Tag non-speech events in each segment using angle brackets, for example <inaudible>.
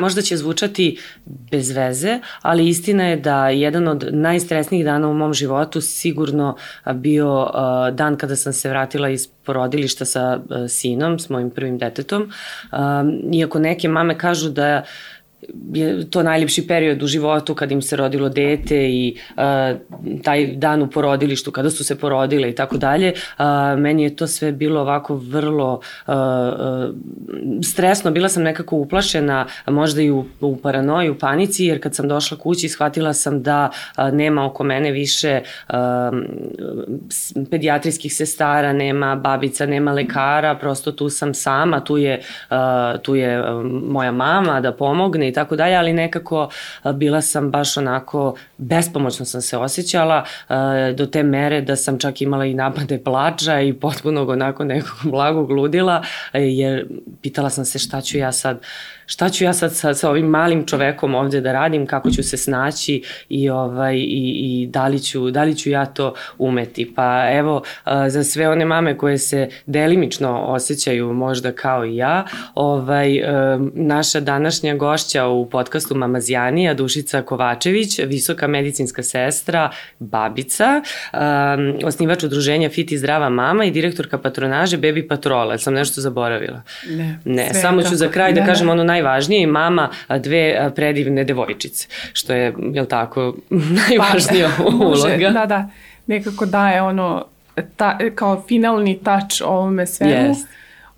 Možda će zvučati bez veze, ali istina je da jedan od najstresnijih dana u mom životu sigurno bio dan kada sam se vratila iz porodilišta sa sinom, s mojim prvim detetom. Iako neke mame kažu da je to najljepši period u životu kad im se rodilo dete i uh, taj dan u porodilištu kada su se porodile i tako dalje. Meni je to sve bilo ovako vrlo uh, stresno. Bila sam nekako uplašena, možda i u, u paranoji, u panici, jer kad sam došla kući shvatila sam da uh, nema oko mene više uh, pedijatrijskih sestara, nema babica, nema lekara, prosto tu sam sama, tu je, uh, tu je moja mama da pomogne tako dalje, ali nekako bila sam baš onako, bespomoćno sam se osjećala do te mere da sam čak imala i napade plača i potpuno onako nekog <laughs> blagog ludila, jer pitala sam se šta ću ja sad šta ću ja sad sa, sa ovim malim čovekom ovde da radim, kako ću se snaći i, ovaj, i, i da, li ću, da li ću ja to umeti. Pa evo, za sve one mame koje se delimično osjećaju možda kao i ja, ovaj, naša današnja gošća u podcastu Mamazjanija, Dušica Kovačević, visoka medicinska sestra, babica, osnivač udruženja Fit i zdrava mama i direktorka patronaže Baby Patrola. Sam nešto zaboravila? Ne. Ne, samo ću za kraj da, da kažem ono najvažnije i mama dve predivne devojčice, što je, jel tako, <laughs> najvažnija pa, uloga. Da, da, nekako daje ono, ta, kao finalni tač ovome svemu. Yes.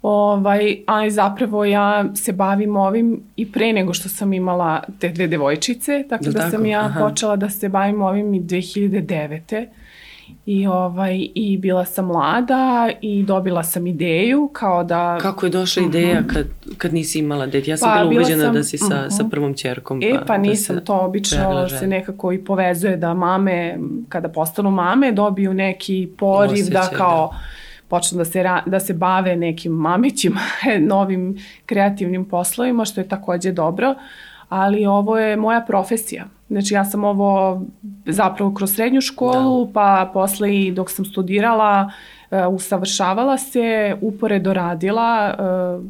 Ovaj, ali zapravo ja se bavim ovim i pre nego što sam imala te dve devojčice, tako da, da tako? sam ja Aha. počela da se bavim ovim i 2009. I, ovaj, I bila sam mlada i dobila sam ideju kao da... Kako je došla uh -huh. ideja kad, kad nisi imala dete? Ja sam pa, bila ubeđena sam, da si sa, uh -huh. sa prvom čerkom. E, pa, pa nisam, da to obično se nekako i povezuje da mame, kada postanu mame, dobiju neki poriv Osjećaj, da kao... Da počnu da se, da se bave nekim mamićima, <laughs> novim kreativnim poslovima, što je takođe dobro, ali ovo je moja profesija. Znači ja sam ovo zapravo kroz srednju školu, da. pa posle i dok sam studirala, uh, usavršavala se, uporedo radila, uh,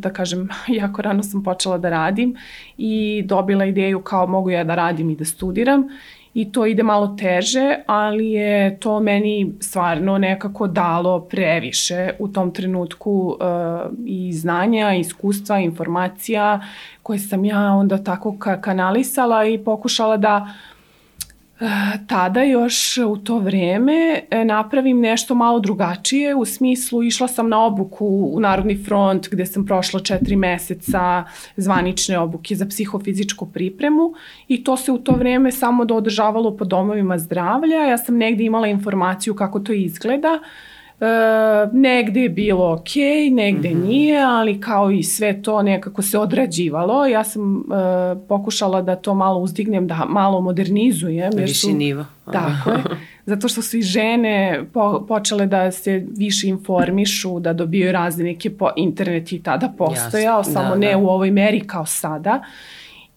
da kažem, <laughs> jako rano sam počela da radim i dobila ideju kao mogu ja da radim i da studiram i to ide malo teže, ali je to meni stvarno nekako dalo previše u tom trenutku uh, i znanja, iskustva, informacija koje sam ja onda tako ka kanalisala i pokušala da uh, tada još u to vreme e, napravim nešto malo drugačije, u smislu išla sam na obuku u Narodni front gde sam prošla četiri meseca zvanične obuke za psihofizičku pripremu i to se u to vreme samo održavalo po domovima zdravlja. Ja sam negde imala informaciju kako to izgleda, E, negde je bilo ok, negde mm -hmm. nije, ali kao i sve to nekako se odrađivalo. Ja sam e, pokušala da to malo uzdignem, da malo modernizujem. Viši nivo. <laughs> Tako je. <laughs> Zato što su i žene po, počele da se više informišu, da dobiju razne neke po, internet i tada postojao, Jasne. samo da, ne da. u ovoj meri kao sada.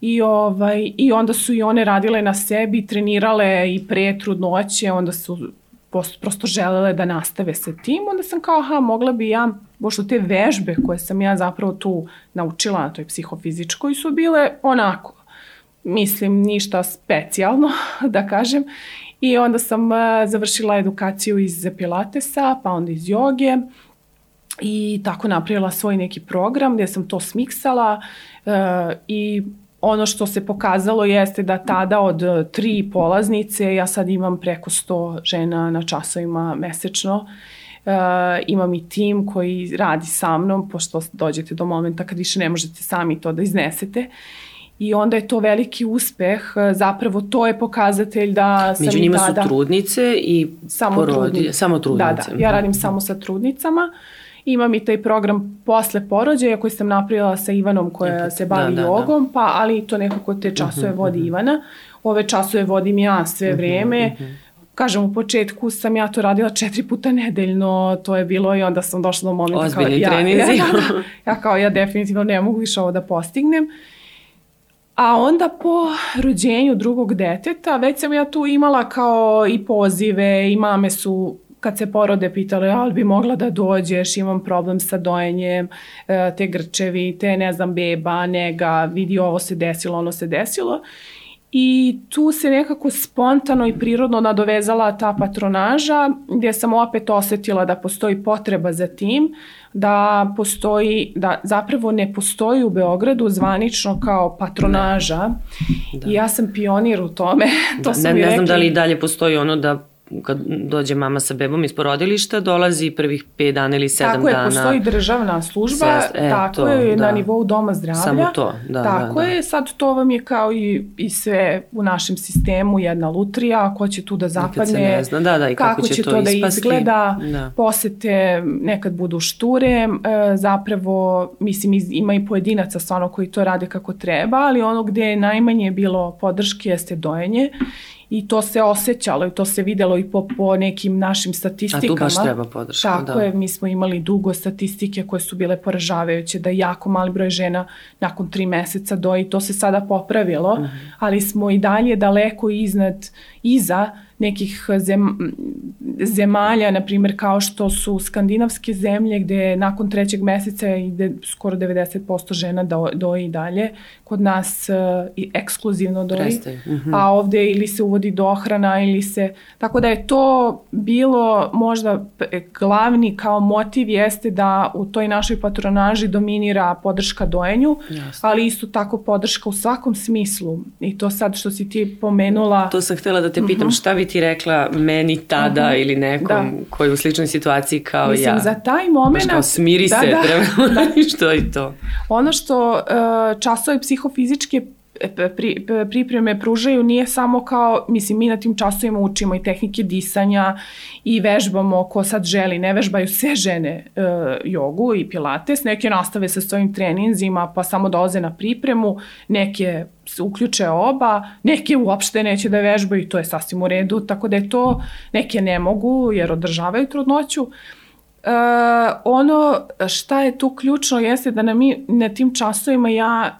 I, ovaj, I onda su i one radile na sebi, trenirale i pre trudnoće, onda su prosto želele da nastave sa tim, onda sam kao, aha, mogla bi ja, pošto te vežbe koje sam ja zapravo tu naučila na toj psihofizičkoj su bile onako, mislim, ništa specijalno, <laughs> da kažem. I onda sam uh, završila edukaciju iz pilatesa, pa onda iz joge i tako napravila svoj neki program gde sam to smiksala uh, i ono što se pokazalo jeste da tada od e, tri polaznice ja sad imam preko 100 žena na časovima mesečno. Uh, imam i tim koji radi sa mnom, pošto dođete do momenta kad više ne možete sami to da iznesete. I onda je to veliki uspeh, zapravo to je pokazatelj da sam Među njima tada... su trudnice i samo porodi, trudnice. Samo trudnice. Da, da, ja radim samo sa trudnicama. Uh, Imam i taj program posle porođaja koji sam napravila sa Ivanom koja se bavi da, da, jogom, da. pa ali to nekako te časove mhm, vodi mhm. Ivana. Ove časove vodim ja sve mhm, vreme. Kažem, u početku sam ja to radila četiri puta nedeljno, to je bilo i onda sam došla do momenta Ozbiljni kao treninzi. ja, ja, <laughs> da, ja kao ja definitivno ne mogu više ovo da postignem. A onda po rođenju drugog deteta, već sam ja tu imala kao i pozive i mame su kad se porode pitale, ali bi mogla da dođeš, imam problem sa dojenjem, e, te grčevi, te ne znam, beba, nega, vidi ovo se desilo, ono se desilo. I tu se nekako spontano i prirodno nadovezala ta patronaža gdje sam opet osetila da postoji potreba za tim, da postoji, da zapravo ne postoji u Beogradu zvanično kao patronaža da. i ja sam pionir u tome. <laughs> to da, ne, ne znam da li i dalje postoji ono da kad dođe mama sa bebom iz porodilišta, dolazi prvih 5 dana ili 7 dana. Tako je, postoji državna služba, Sest, e, tako to, je, da. na nivou doma zdravlja. Samo to, da. Tako da, je, sad to vam je kao i, i sve u našem sistemu jedna lutrija, ko će tu da zapadne, ne zna, da, da, i kako, kako će, će to, to da izgleda, da. posete nekad budu šture, e, zapravo, mislim, ima i pojedinaca stvarno koji to rade kako treba, ali ono gde je najmanje bilo podrške jeste dojenje i to se osjećalo i to se videlo i po, po nekim našim statistikama. A tu baš treba podrška, Tako da. je, mi smo imali dugo statistike koje su bile poražavajuće, da jako mali broj žena nakon tri meseca doji, to se sada popravilo, uh mhm. -huh. ali smo i dalje daleko iznad, iza nekih zem, zemalja, na primjer kao što su skandinavske zemlje gde nakon trećeg meseca ide skoro 90% žena do, doji i dalje. Kod nas uh, ekskluzivno doji, uh mhm. -huh. a ovde ili se uvodi dohrana ili se... Tako da je to bilo možda glavni kao motiv jeste da u toj našoj patronaži dominira podrška dojenju, Jasne. ali isto tako podrška u svakom smislu. I to sad što si ti pomenula... To sam htela da te pitam, uh -huh. šta bi ti rekla meni tada uh -huh. ili nekom da. koji je u sličnoj situaciji kao Mislim, ja? Mislim, za taj moment... kao smiri da, se, da, treba da. <laughs> što je to. Ono što uh, časove psihofizičke pri, pripreme pružaju nije samo kao, mislim, mi na tim časovima učimo i tehnike disanja i vežbamo ko sad želi, ne vežbaju sve žene e, jogu i pilates, neke nastave sa svojim treninzima pa samo dolaze na pripremu, neke se uključe oba, neke uopšte neće da vežbaju i to je sasvim u redu, tako da je to, neke ne mogu jer održavaju trudnoću, Uh, ono šta je tu ključno jeste da na, mi, na tim časovima ja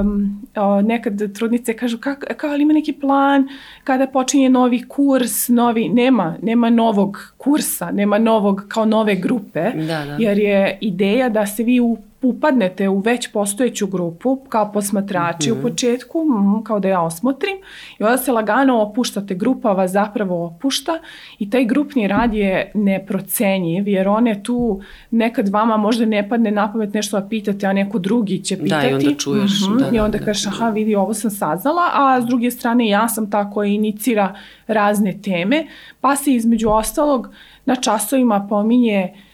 um, o, nekad trudnice kažu kako, kao ali ima neki plan kada počinje novi kurs, novi, nema, nema novog kursa, nema novog kao nove grupe, da, da. jer je ideja da se vi u upadnete u već postojeću grupu kao posmatrači mm -hmm. u mhm. početku, kao da ja osmotrim i onda se lagano opuštate, grupa vas zapravo opušta i taj grupni rad je neprocenjiv jer one tu nekad vama možda ne padne na pamet nešto da pitate, a neko drugi će pitati. Da, i onda čuješ. Mm -hmm. da, I onda da, kažeš, aha, vidi, ovo sam saznala, a s druge strane ja sam ta koja inicira razne teme, pa se između ostalog na časovima pominje uh,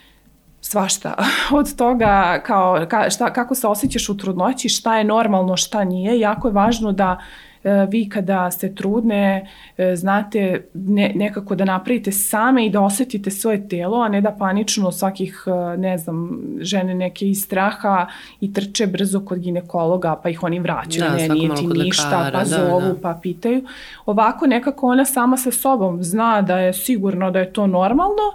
svašta. <laughs> Od toga kao, ka, šta, kako se osjećaš u trudnoći, šta je normalno, šta nije. Jako je važno da e, vi kada ste trudne e, znate ne, nekako da napravite same i da osetite svoje telo, a ne da panično svakih, e, ne znam, žene neke iz straha i trče brzo kod ginekologa pa ih oni vraćaju, da, ne, nije ti ništa, lekara, pa da, zovu, da. pa pitaju. Ovako nekako ona sama sa sobom zna da je sigurno da je to normalno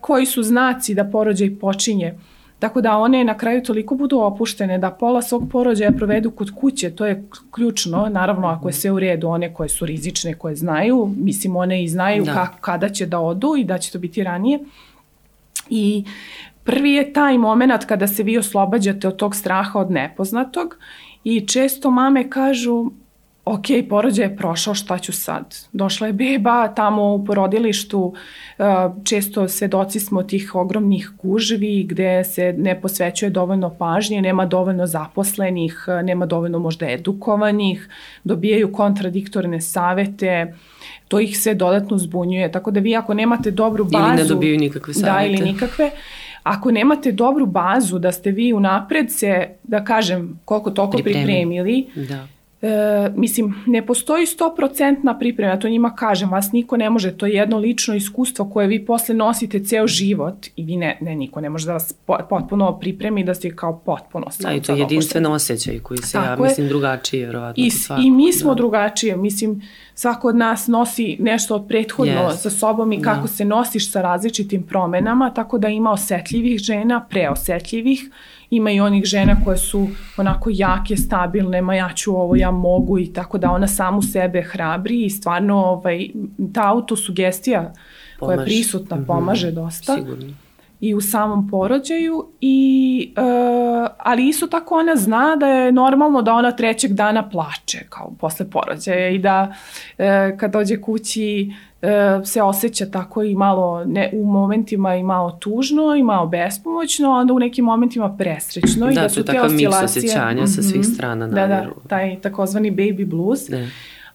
koji su znaci da porođaj počinje. Tako da one na kraju toliko budu opuštene da pola svog porođaja provedu kod kuće, to je ključno, naravno ako je sve u redu, one koje su rizične, koje znaju, mislim one i znaju da. kako, kada će da odu i da će to biti ranije. I prvi je taj moment kada se vi oslobađate od tog straha od nepoznatog i često mame kažu ok, porođaj je prošao, šta ću sad? Došla je beba tamo u porodilištu, uh, često svedoci smo tih ogromnih gužvi gde se ne posvećuje dovoljno pažnje, nema dovoljno zaposlenih, uh, nema dovoljno možda edukovanih, dobijaju kontradiktorne savete, to ih sve dodatno zbunjuje. Tako da vi ako nemate dobru bazu... Ili ne dobiju nikakve savete. Da, ili nikakve. Ako nemate dobru bazu da ste vi unapred se, da kažem, koliko toliko pripremili, pripremili da E, mislim, ne postoji 100% priprema, ja to njima kažem, vas niko ne može, to je jedno lično iskustvo koje vi posle nosite ceo život i vi ne, ne niko ne može da vas potpuno pripremi da ste kao potpuno. Da, i to je jedinstven osjećaj koji se, Tako ja mislim, drugačije, verovatno. I, I mi smo da. drugačije, mislim, svako od nas nosi nešto od prethodno yes. sa sobom i kako da. se nosiš sa različitim promenama, tako da ima osetljivih žena, preosetljivih, ima i onih žena koje su onako jake, stabilne, ma ja ću ovo, ja mogu i tako da ona samu sebe hrabri i stvarno ovaj, ta autosugestija koja je prisutna, mhm. pomaže dosta. Sigurno i u samom porođaju i uh, ali isto tako ona zna da je normalno da ona trećeg dana plače kao posle porođaja i da uh, kad dođe kući se osjeća tako i malo ne, u momentima i malo tužno i malo bespomoćno, onda u nekim momentima presrećno da, i da su. Da, to je takav miks osjećanja mm -hmm, sa svih mhm. strana namiru. Da, da, taj takozvani baby blues. Da.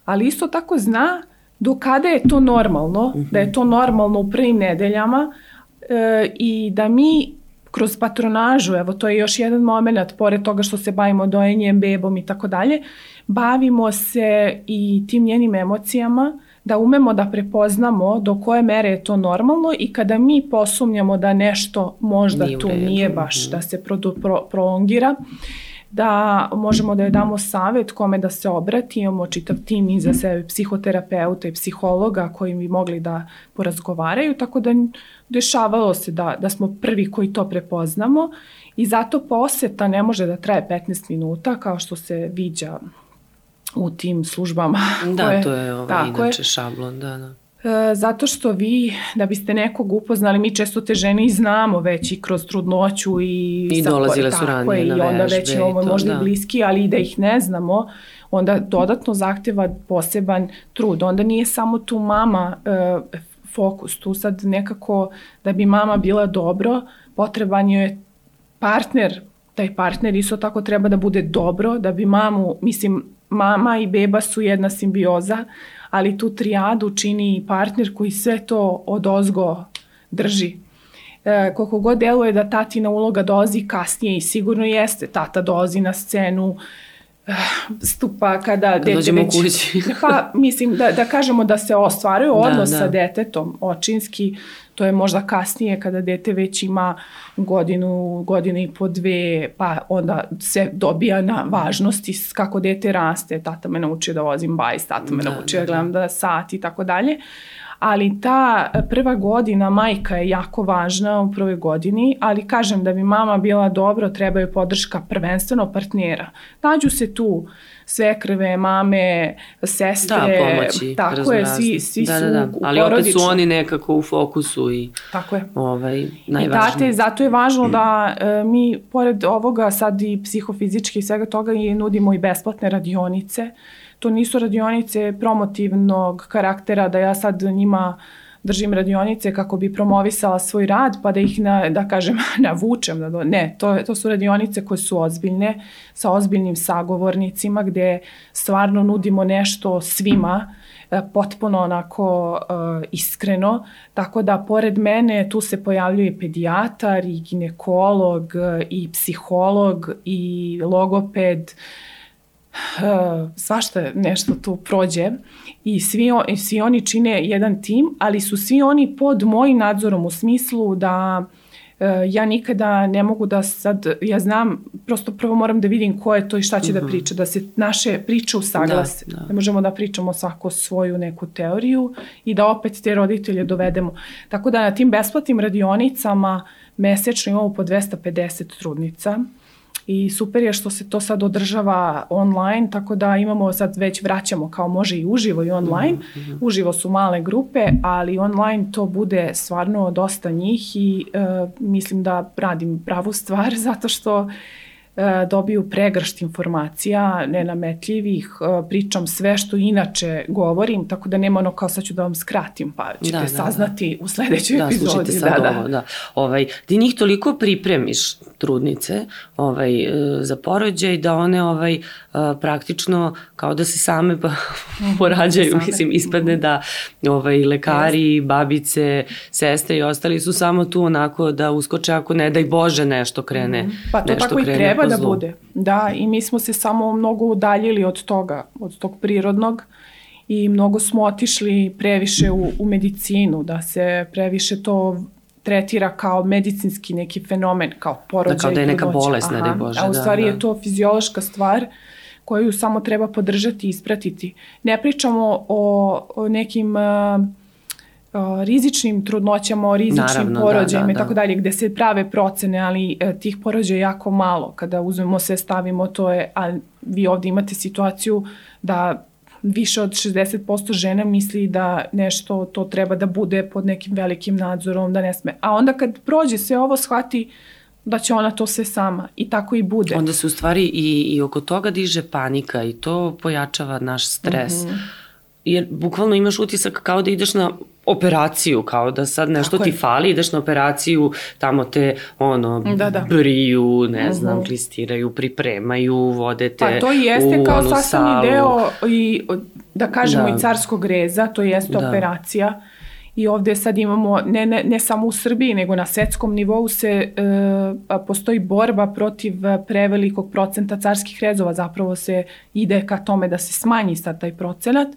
Ali isto tako zna do kada je to normalno, mm -hmm. da je to normalno u prvim nedeljama, e, i da mi kroz patronažu, evo to je još jedan moment, pored toga što se bavimo dojenjem, bebom i tako dalje, bavimo se i tim njenim emocijama, da umemo da prepoznamo do koje mere je to normalno i kada mi posumnjamo da nešto možda nije tu nije baš mhm. da se pro, pro, prolongira, da možemo da joj damo savet kome da se obrati, imamo čitav tim iza sebe psihoterapeuta i psihologa koji bi mogli da porazgovaraju, tako da dešavalo se da, da smo prvi koji to prepoznamo i zato poseta ne može da traje 15 minuta kao što se viđa u tim službama. Da, koje, to je ovaj, inače je. šablon, da, da. E, zato što vi, da biste nekog upoznali, mi često te žene i znamo već i kroz trudnoću i... I dolazile su ranije na I onda već imamo možda da. bliski, ali i da ih ne znamo, onda dodatno zahteva poseban trud. Onda nije samo tu mama e, fokus, tu sad nekako da bi mama bila dobro, potreban je partner, taj partner isto tako treba da bude dobro, da bi mamu, mislim, mama i beba su jedna simbioza, ali tu trijadu čini partner koji sve to od ozgo drži. E, koliko god deluje da tatina uloga dolazi kasnije i sigurno jeste, tata dolazi na scenu, eh, stupa kada Kad dete već... kući. pa, mislim, da, da kažemo da se ostvaruje da, odnos da, da. sa detetom, očinski, to je možda kasnije kada dete već ima godinu, godinu i po dve, pa onda se dobija na važnosti kako dete raste, tata me naučio da vozim bajs, tata me da, naučio da, da, da. gledam da sat i tako dalje, ali ta prva godina majka je jako važna u prvoj godini, ali kažem da bi mama bila dobro, treba je podrška prvenstveno partnera. Nađu se tu svekrve, mame, sestre. Da, pomoći. Tako je, svi, svi da, su da, da. Ali opet su oni nekako u fokusu i tako je. ovaj, najvažniji. I tate, zato je važno da e, mi, pored ovoga, sad i psihofizički i svega toga, i nudimo i besplatne radionice. To nisu radionice promotivnog karaktera da ja sad njima držim radionice kako bi promovisala svoj rad, pa da ih, na, da kažem, <laughs> navučem. Da do, ne, to, to su radionice koje su ozbiljne, sa ozbiljnim sagovornicima, gde stvarno nudimo nešto svima, e, potpuno onako uh, iskreno, tako da pored mene tu se pojavljuje pedijatar i ginekolog i psiholog i logoped, uh, svašta nešto tu prođe i svi, i svi oni čine jedan tim, ali su svi oni pod mojim nadzorom u smislu da uh, ja nikada ne mogu da sad, ja znam, prosto prvo moram da vidim ko je to i šta će uh -huh. da mhm. priča, da se naše priče usaglase. Da, da. Ne možemo da pričamo svako svoju neku teoriju i da opet te roditelje dovedemo. Tako da na tim besplatnim radionicama mesečno imamo po 250 trudnica i super je što se to sad održava online, tako da imamo sad već vraćamo kao može i uživo i online. Mm -hmm. Uživo su male grupe, ali online to bude stvarno dosta njih i uh, mislim da radim pravu stvar <laughs> zato što dobiju pregršt informacija nenametljivih, e, pričam sve što inače govorim, tako da nema ono kao sad ću da vam skratim, pa ćete da, da, saznati da. u sledećoj da, epizodi. Sad da, da. Ovo, da. Ovaj, ti njih toliko pripremiš, trudnice, ovaj, e, za porođaj, da one ovaj, praktično kao da se same pa, mhm, porađaju, same. mislim, ispadne da ovaj, lekari, babice, sestre i ostali su samo tu onako da uskoče ako ne daj Bože nešto krene. Mhm. Pa to tako i treba da bude. Da, i mi smo se samo mnogo udaljili od toga, od tog prirodnog i mnogo smo otišli previše u, u medicinu, da se previše to tretira kao medicinski neki fenomen, kao porođaj. Da, kao da je neka bolest, ne daj Bože. A u da, stvari da, da. je to fiziološka stvar koju samo treba podržati i ispratiti. Ne pričamo o, o nekim uh, rizičnim trudnoćama, o rizičnim Naravno, porođajima da, da, i tako dalje, gde se prave procene, ali e, tih porođaja je jako malo. Kada uzmemo sve, stavimo to je, a vi ovde imate situaciju da više od 60% žena misli da nešto to treba da bude pod nekim velikim nadzorom, da ne sme. A onda kad prođe sve ovo, shvati da će ona to sve sama i tako i bude. Onda se u stvari i, i oko toga diže panika i to pojačava naš stres. Mm -hmm. Jer bukvalno imaš utisak kao da ideš na operaciju, kao da sad nešto Tako ti je. fali, ideš na operaciju, tamo te ono, da, da. briju, ne uh mhm. -huh. znam, klistiraju, pripremaju, vode te Pa to jeste kao sastavni deo i da kažemo da. i carskog reza, to jeste da. operacija i ovde sad imamo, ne, ne, ne samo u Srbiji, nego na svetskom nivou se e, postoji borba protiv prevelikog procenta carskih rezova, zapravo se ide ka tome da se smanji sad taj procenat,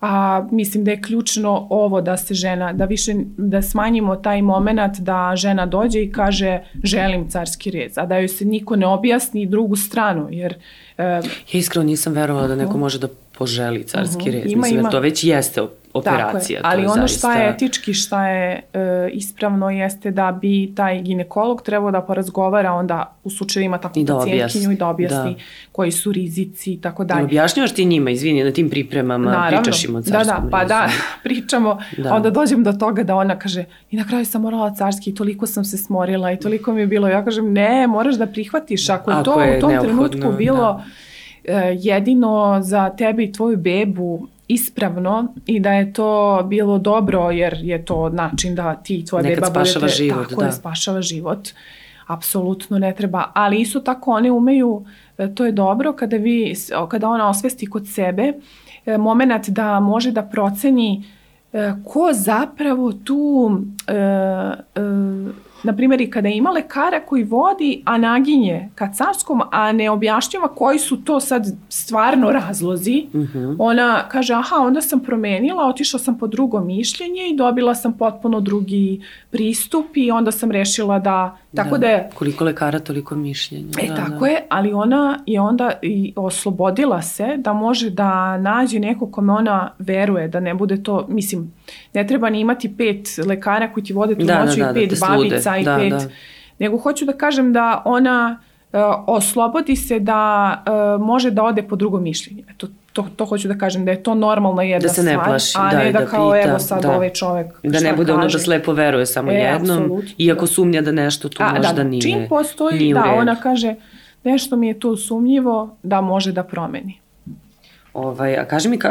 a mislim da je ključno ovo da se žena, da više, da smanjimo taj moment da žena dođe i kaže želim carski rez, a da joj se niko ne objasni drugu stranu, jer... E, ja iskreno nisam verovala da neko može da poželi carski uh -huh. rez, ima, mislim ima, da to već jeste operacija. Tako je. Ali je ono zaista... šta je etički, šta je e, ispravno jeste da bi taj ginekolog trebao da porazgovara onda u slučajevima tako I da pacijentkinju i da objasni da. koji su rizici i tako dalje. I objašnjavaš ti njima, izvini, na tim pripremama Naravno. pričaš im o carskom Da, da, pa rezu. da, <laughs> pričamo, da. onda dođem do toga da ona kaže i na kraju sam morala carski i toliko sam se smorila i toliko mi je bilo. Ja kažem ne, moraš da prihvatiš ako je ako to je u tom trenutku bilo da jedino za tebe i tvoju bebu ispravno i da je to bilo dobro jer je to način da ti i tvoja Nekad beba budete život, tako da. je spašava život apsolutno ne treba ali isto tako one umeju e, to je dobro kada vi kada ona osvesti kod sebe e, moment da može da proceni e, ko zapravo tu na primjer i kada ima lekara koji vodi, a naginje ka carskom, a ne objašnjava koji su to sad stvarno razlozi, uh mhm. -huh. ona kaže, aha, onda sam promenila, otišla sam po drugo mišljenje i dobila sam potpuno drugi pristup i onda sam rešila da, tako da, da je... Koliko lekara, toliko mišljenja. E, da, tako da. je, ali ona je onda i oslobodila se da može da nađe neko kome ona veruje, da ne bude to, mislim, ne treba ni imati pet lekara koji ti vode tu da, noću da, da, i pet da, babica i da, pet, da. nego hoću da kažem da ona uh, oslobodi se da uh, može da ode po drugo mišljenje. Eto, to, to hoću da kažem, da je to normalna jedna stvar. Da se ne plaši, a da, ne da, da kao pita, evo sad da. ovaj čovek Da ne bude kaže. ono da slepo veruje samo e, jednom, absolut, iako da. sumnja da nešto tu a, možda da, nije Čim postoji, nije da, ona kaže nešto mi je tu sumnjivo, da može da promeni. Ovaj, a kaži mi, ka,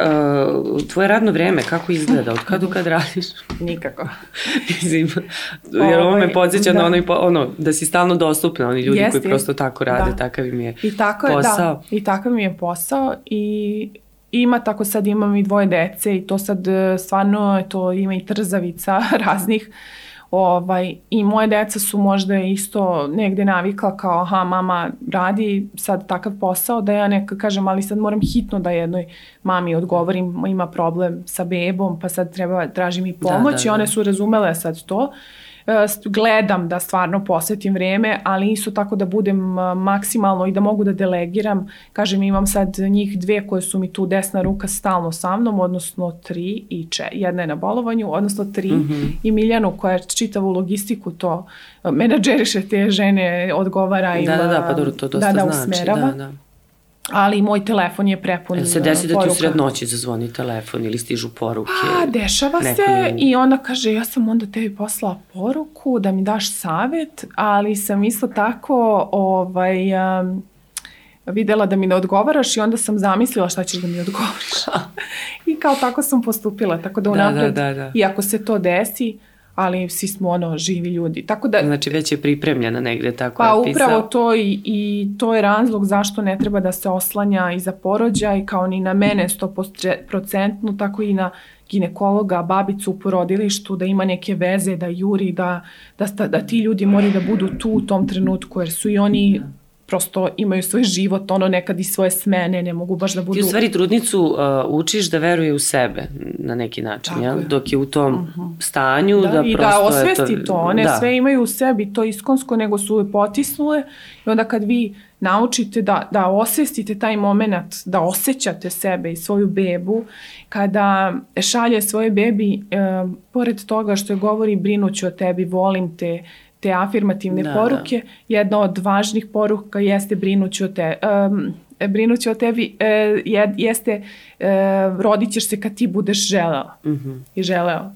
uh, tvoje radno vreme, kako izgleda? Od kada do kad radiš? Nikako. <laughs> Mislim, jer ovo me ovaj, podsjeća da. na ono, ono, da si stalno dostupna, oni ljudi jest, koji prosto tako rade, da. takav im je I tako, da, posao. Da, i takav mi je posao i ima tako sad imam i dvoje dece i to sad e, stvarno to ima i trzavica <laughs> raznih Ovaj, I moje deca su možda isto negde navikla kao aha mama radi sad takav posao da ja neka kažem ali sad moram hitno da jednoj mami odgovorim ima problem sa bebom pa sad treba tražim i pomoć da, da, da. i one su razumele sad to. E, gledam da stvarno posvetim vreme, ali isto tako da budem e, maksimalno i da mogu da delegiram. Kažem, imam sad njih dve koje su mi tu desna ruka stalno sa mnom, odnosno tri i če, jedna je na bolovanju, odnosno tri mm -hmm. i Miljanu koja čitavu logistiku to e, menadžeriše te žene, odgovara i da, da, da, pa dobro, to dosta da, da, znači. Da, da ali moj telefon je prepun Se desi da ti u sred noći zazvoni telefon ili stižu poruke? A, dešava se im... i onda kaže ja sam onda tebi poslala poruku da mi daš savet, ali sam isto tako ovaj, um, videla da mi ne odgovaraš i onda sam zamislila šta ćeš da mi odgovoriš. <laughs> I kao tako sam postupila, tako da, da unapred, da, da, da, da. i ako se to desi, ali svi smo ono živi ljudi. Tako da, znači već je pripremljena negde tako pa, je pisao. upravo to i, i to je razlog zašto ne treba da se oslanja i za porođaj kao ni na mene 100% tako i na ginekologa, babicu u porodilištu, da ima neke veze, da juri, da, da, da ti ljudi moraju da budu tu u tom trenutku, jer su i oni prosto imaju svoj život, ono nekad i svoje smene, ne mogu baš da budu... Ti u stvari trudnicu uh, učiš da veruje u sebe na neki način, ja? dok je u tom uh mhm. -huh. stanju da, da i prosto... I da osvesti to, to. one da. sve imaju u sebi to iskonsko, nego su je potisnule i onda kad vi naučite da, da osvestite taj moment, da osjećate sebe i svoju bebu, kada šalje svoje bebi, e, pored toga što je govori brinuću o tebi, volim te, te afirmativne da, da. poruke, da. jedna od važnih poruka jeste brinuću o te, um, brinući o tebi e, jeste e, rodit ćeš se kad ti budeš želeo mm -hmm. i želeo.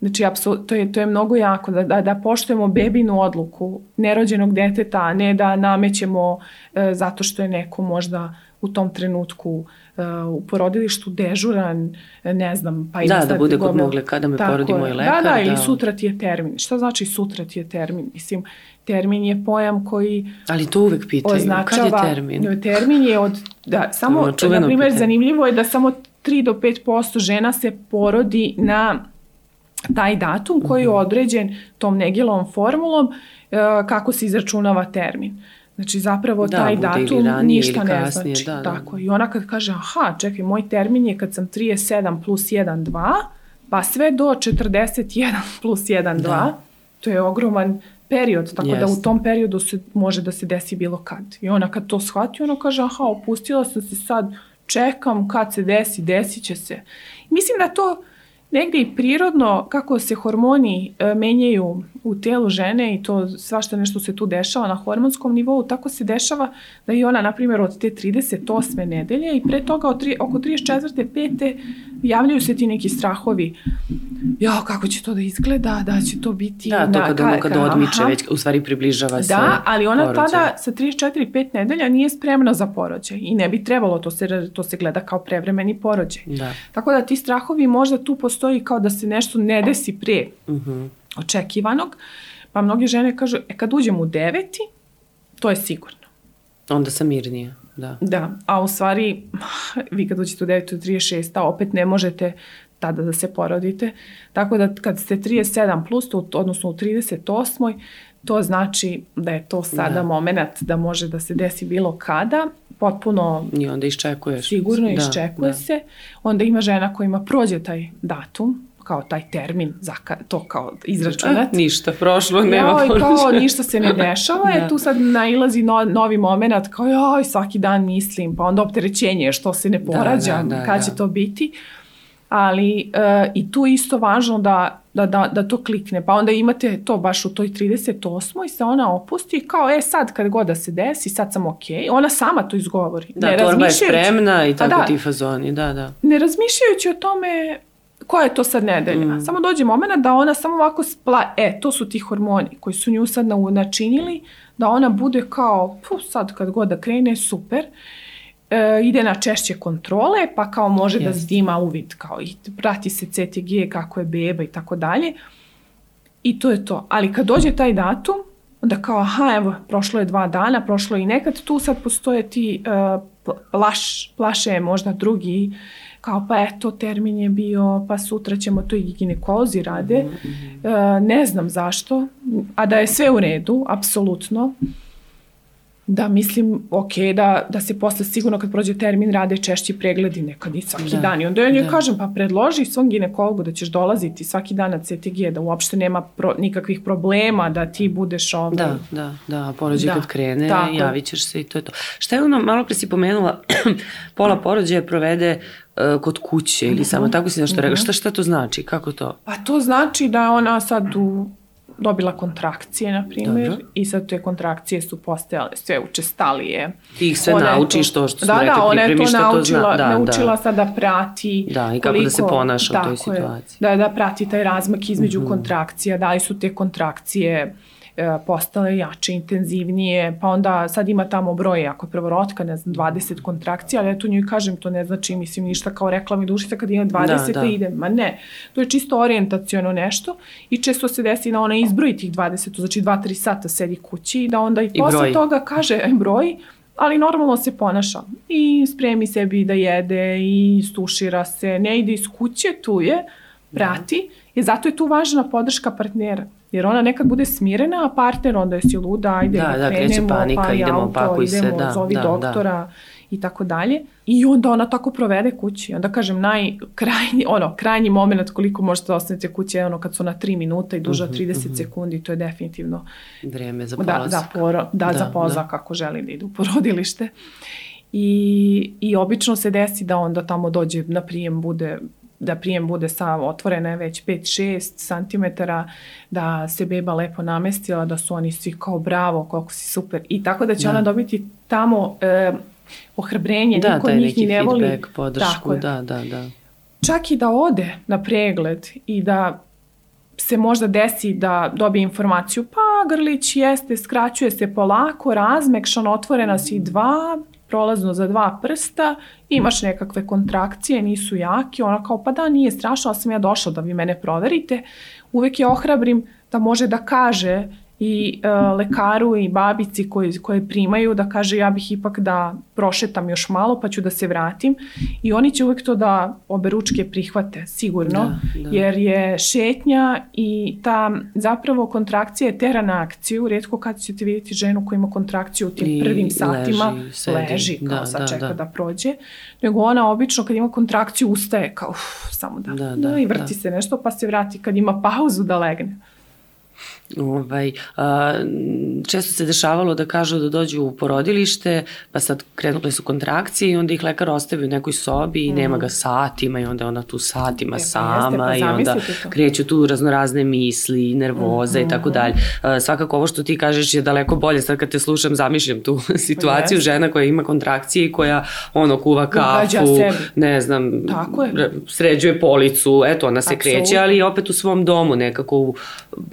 Znači, apsol, to, je, to je mnogo jako, da, da, da poštujemo bebinu odluku nerođenog deteta, a ne da namećemo e, zato što je neko možda u tom trenutku uh, u porodilištu dežuran, ne znam, pa i da, da bude kod mogle kada me Tako porodi moj lekar. Da, da, ili da. sutra ti je termin. Šta znači sutra ti je termin? Mislim, termin je pojam koji Ali to uvek pitaju, označava, kad je termin? Termin je od, da, samo, na primjer, zanimljivo je da samo 3 do 5% žena se porodi na taj datum koji je mhm. određen tom Negilovom formulom uh, kako se izračunava termin. Znači zapravo da, taj datum ništa ne kasnije, znači. Da, da. Tako. I ona kad kaže, aha, čekaj, moj termin je kad sam 37 plus 1, 2, pa sve do 41 plus 1, 2, da. to je ogroman period, tako yes. da u tom periodu se može da se desi bilo kad. I ona kad to shvati, ona kaže, aha, opustila sam se sad, čekam kad se desi, desit će se. Mislim da to negde i prirodno kako se hormoni e, menjaju u telu žene i to svašta nešto se tu dešava na hormonskom nivou, tako se dešava da i ona, na primjer, od te 38. nedelje i pre toga od tri, oko 34. 5. javljaju se ti neki strahovi. Ja, kako će to da izgleda, da će to biti... Da, to kada, ono kada odmiče, već u stvari približava se Da, ali ona porođaj. tada sa 34. 5 nedelja nije spremna za porođaj i ne bi trebalo, to se, to se gleda kao prevremeni porođaj. Da. Tako da ti strahovi možda tu postoji kao da se nešto ne desi pre. Uh mhm. -huh očekivanog, pa mnoge žene kažu, e kad uđem u deveti, to je sigurno. Onda sam mirnija, da. Da, a u stvari, vi kad uđete u devetu 36, a opet ne možete tada da se porodite. Tako da kad ste 37 plus, to, odnosno u 38. To znači da je to sada da. moment da može da se desi bilo kada, potpuno I onda iščekuješ. Sigurno da, iščekuje da. se. Onda ima žena kojima prođe taj datum, kao taj termin za to kao izračunat. E, <laughs> ništa, prošlo, nema joj, kao ništa se ne dešava, <laughs> da. je tu sad nailazi no, novi moment kao joj, svaki dan mislim, pa onda opterećenje što se ne da, porađa, da, da, da, kad da. će to biti. Ali uh, i tu isto važno da, da, da, da to klikne. Pa onda imate to baš u toj 38. i se ona opusti kao, e sad kad god da se desi, sad sam okej. Okay. Ona sama to izgovori. Da, ne torba je spremna i tako da, ti fazoni, da, da. Ne razmišljajući o tome koja je to sad nedelja? Mm. Samo dođe moment da ona samo ovako spla, e, to su ti hormoni koji su nju sad načinili, da ona bude kao, pu, sad kad god da krene, super, e, ide na češće kontrole, pa kao može yes. da zdima uvid, kao i prati se CTG, kako je beba i tako dalje. I to je to. Ali kad dođe taj datum, onda kao, aha, evo, prošlo je dva dana, prošlo je i nekad, tu sad postoje ti uh, plaš, plaše možda drugi kao pa eto termin je bio pa sutra ćemo to i ginekolozi rade mm -hmm. e, ne znam zašto a da je sve u redu apsolutno da mislim, ok, da, da se posle sigurno kad prođe termin rade češći pregledi nekad i svaki da, dan. I onda ja njoj da. kažem, pa predloži svom ginekologu da ćeš dolaziti svaki dan na CTG, da uopšte nema pro, nikakvih problema, da ti budeš ovaj... Da, da, da, porođaj da, kad krene, tako. javit ćeš se i to je to. Šta je ono, malo pre si pomenula, <clears throat> pola porođaja provede uh, kod kuće ili mm -hmm. samo tako si nešto mm -hmm. rekla. Šta, šta to znači? Kako to? Pa to znači da ona sad u dobila kontrakcije, na primjer, Dobro. i sad te kontrakcije su postajale sve učestalije. Ti ih sve ona naučiš to što su da, rekli, da, ona je to naučila, to zna. da, naučila da. sad da prati da, i kako koliko, da se ponaša u toj situaciji. Je, da, da prati taj razmak između mm -hmm. kontrakcija, da li su te kontrakcije postale jače, intenzivnije, pa onda sad ima tamo broj, ako je prvorotka, ne znam, 20 kontrakcija, ali eto njoj kažem, to ne znači, mislim, ništa kao rekla mi dušica kad ima 20 da, da. ide, ma ne, to je čisto orijentacijono nešto i često se desi da ona izbroji tih 20, to znači 2-3 sata sedi kući i da onda i, I posle broj. toga kaže e, broj, ali normalno se ponaša i spremi sebi da jede i stušira se, ne ide iz kuće, tu je, prati, da. i zato je tu važna podrška partnera. Jer ona nekad bude smirena, a partner onda je si luda, ajde da, da, krenemo, panika, pa idemo, auto, pakuj idemo, se, da, zovi da, doktora da. i tako dalje. I onda ona tako provede kući. Onda kažem, najkrajnji, ono, krajnji moment koliko možete da ostanete kući je ono kad su na 3 minuta i duže od 30 uh -huh, uh -huh. sekundi, to je definitivno vreme za polazak. Da, da, poro, da, da za polazak da. ako želi da ide u porodilište. I, I obično se desi da onda tamo dođe na prijem bude da prijem bude sav otvorena već 5-6 cm, da se beba lepo namestila, da su oni svi kao bravo, koliko si super. I tako da će da. ona dobiti tamo e, ohrabrenje, da, niko njih ni ne voli. Da, feedback, podršku, da, da, da. Čak i da ode na pregled i da se možda desi da dobije informaciju, pa grlić jeste, skraćuje se polako, razmekšan, otvorena si dva, prolazno za dva prsta, imaš nekakve kontrakcije, nisu jake, ona kao pa da nije strašno, ali sam ja došla da vi mene proverite. Uvek je ohrabrim da može da kaže i e, lekaru i babici koji, koje primaju da kaže ja bih ipak da prošetam još malo pa ću da se vratim i oni će uvek to da obe ručke prihvate sigurno da, da. jer je šetnja i ta zapravo kontrakcija je tera na akciju redko kad ćete vidjeti ženu koja ima kontrakciju u tim I prvim satima leži, sedi. leži kao da, sad da, čeka da. da prođe nego ona obično kad ima kontrakciju ustaje kao uf, samo da, da, da, da i vrti da. se nešto pa se vrati kad ima pauzu da legne Ovaj, a, često se dešavalo da kažu da dođu u porodilište, pa sad krenule su kontrakcije i onda ih lekar ostavi u nekoj sobi i mm. nema ga satima i onda ona tu satima e, pa sama jeste, pa i onda to. kreću tu raznorazne misli, nervoze mm, i tako dalje. Svakako ovo što ti kažeš je daleko bolje, sad kad te slušam zamišljam tu <laughs> situaciju jeste. žena koja ima kontrakcije i koja ono kuva kafu, ne znam, tako je. sređuje policu, eto ona se Absolutno. kreće, ali opet u svom domu nekako u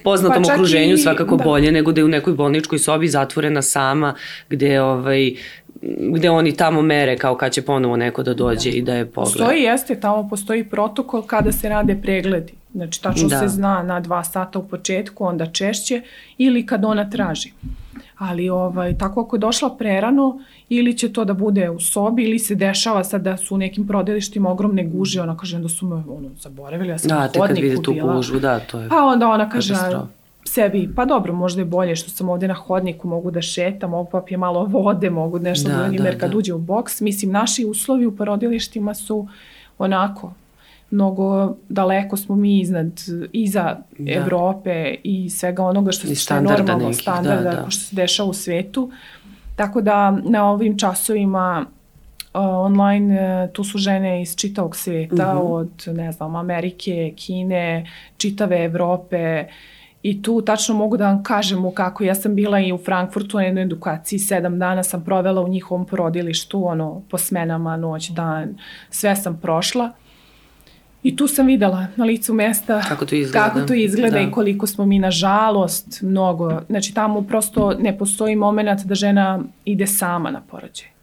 poznatom pa okruženju svakako da. bolje nego da je u nekoj bolničkoj sobi zatvorena sama gde ovaj gde oni tamo mere kao kad će ponovo neko da dođe da. i da je pogled. Postoji, jeste, tamo postoji protokol kada se rade pregledi. Znači, tačno da. se zna na dva sata u početku, onda češće, ili kad ona traži. Ali ovaj, tako ako je došla prerano, ili će to da bude u sobi, ili se dešava sad da su u nekim prodelištima ogromne guže, ona kaže da su me ono, zaboravili, ja sam da, na hodniku bila. Da, te kad vidi tu gužu, da, to je Pa onda ona kaže, sebi, pa dobro, možda je bolje što sam ovde na hodniku, mogu da šetam, mogu popije malo vode, mogu nešto da, da unim, da, jer kad da. uđe u boks, mislim, naši uslovi u porodilištima su onako, mnogo daleko smo mi iznad, iza da. Evrope i svega onoga što, I je normalno nekih, standarda, da, da. što se dešava u svetu. Tako da na ovim časovima uh, online uh, tu su žene iz čitavog sveta, uh mhm. -huh. od ne znam, Amerike, Kine, čitave Evrope, uh, I tu tačno mogu da vam kažem u kako ja sam bila i u Frankfurtu na jednoj edukaciji, sedam dana sam provela u njihovom porodilištu, ono, po smenama, noć, dan, sve sam prošla. I tu sam videla na licu mesta kako to izgleda, kako to izgleda da. i koliko smo mi nažalost mnogo, znači tamo prosto ne postoji moment da žena ide sama na porođaj.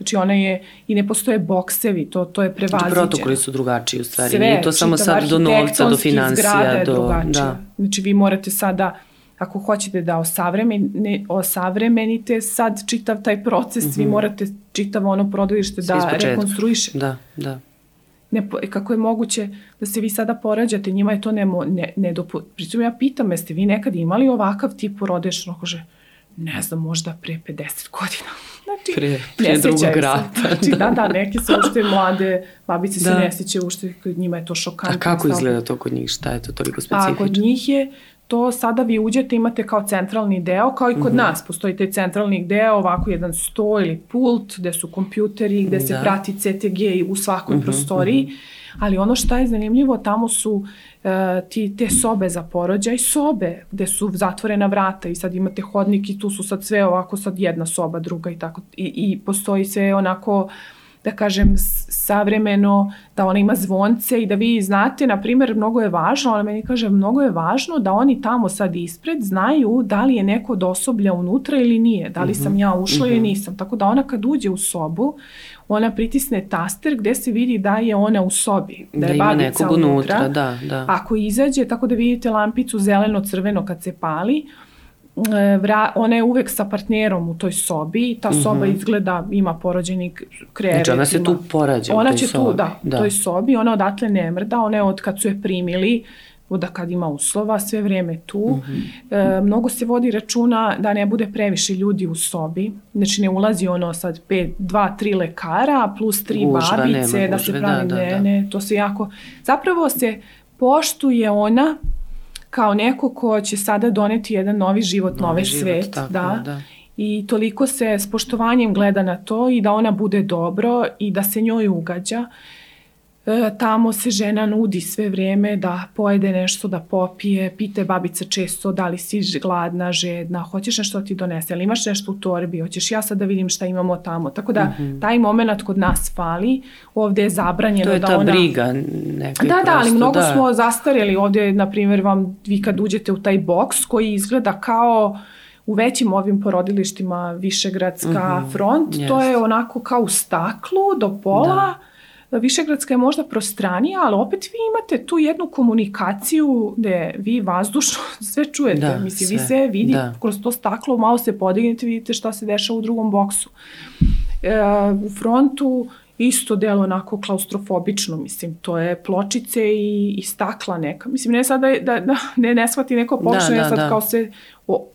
Znači ona je, i ne postoje boksevi, to, to je prevaziđeno. Znači protokoli su drugačiji u stvari, Sve, nije to samo sad do novca, do financija. Do, da. Znači vi morate sada, ako hoćete da osavremeni, osavremenite sad čitav taj proces, mm -hmm. vi mhm. morate čitavo ono prodalište da rekonstruiše. Da, da. Ne, kako je moguće da se vi sada porađate, njima je to ne, ne, ne dopu... Pričom ja pitam, jeste vi nekad imali ovakav tip porodešnog, kaže, ne znam, možda pre 50 godina. Znači, pre, pre drugog rata. Znači, da. da, da, neke su ušte mlade, babice da. se ne sjeće ušte, kod njima je to šokantno. A kako izgleda to kod njih? Šta je to toliko specifično? A kod njih je to sada vi uđete, imate kao centralni deo, kao i kod mhm. -huh. nas postoji taj centralni deo, ovako jedan sto ili pult, gde su kompjuteri, gde da. se prati CTG u svakoj mhm, -huh, prostoriji. Uh mhm. Ali ono što je zanimljivo, tamo su e, ti, te sobe za porođaj, sobe gde su zatvorena vrata i sad imate hodnik i tu su sad sve ovako sad jedna soba, druga i tako i, i postoji sve onako da kažem savremeno, da ona ima zvonce i da vi znate, na primjer, mnogo je važno, ona meni kaže, mnogo je važno da oni tamo sad ispred znaju da li je neko od osoblja unutra ili nije, da li sam ja ušla mm -hmm. ili mhm. nisam. Tako da ona kad uđe u sobu, ona pritisne taster gde se vidi da je ona u sobi, da, da je babica unutra. unutra. Da, da. Ako izađe, tako da vidite lampicu zeleno-crveno kad se pali, e, vra, ona je uvek sa partnerom u toj sobi, ta soba mm -hmm. izgleda, ima porođeni krevet. Znači ona se tu porađa Ona će sobi. tu, da, da, u toj sobi, ona odatle ne mrda, ona je od kad su je primili, da kad ima uslova, sve vrijeme tu. Mm -hmm. e, mnogo se vodi računa da ne bude previše ljudi u sobi, znači ne ulazi ono sad pet, dva, tri lekara plus tri Užba, babice, nema, da se pravi da, da, da. to se jako, zapravo se poštuje ona kao neko ko će sada doneti jedan novi život, novi, novi život, svet, tako, da. da. I toliko se s poštovanjem gleda na to i da ona bude dobro i da se njoj ugađa. Uh, tamo se žena nudi sve vrijeme da pojede nešto, da popije, pite babica često da li si gladna, žedna, hoćeš nešto da ti donese, ali imaš nešto u torbi, hoćeš ja sad da vidim šta imamo tamo. Tako da mm -hmm. taj moment kod nas fali, ovde je zabranjeno da ona... To je ta ona... briga neka. Da, da, ali mnogo da. smo zastarjeli ovde, na primjer, vam vi kad uđete u taj boks koji izgleda kao u većim ovim porodilištima Višegradska mm -hmm. front, yes. to je onako kao u staklu do pola, da Višegradska je možda prostranija, ali opet vi imate tu jednu komunikaciju gde vi vazdušno <laughs> sve čujete. Da, Mislim, sve. vi sve vidite da. kroz to staklo, malo se podignete, vidite šta se dešava u drugom boksu. E, u frontu isto delo onako klaustrofobično, mislim, to je pločice i, i stakla neka. Mislim, ne sad da, da, da ne, ne shvati neko pogrešno, da, da, sad da. kao se o,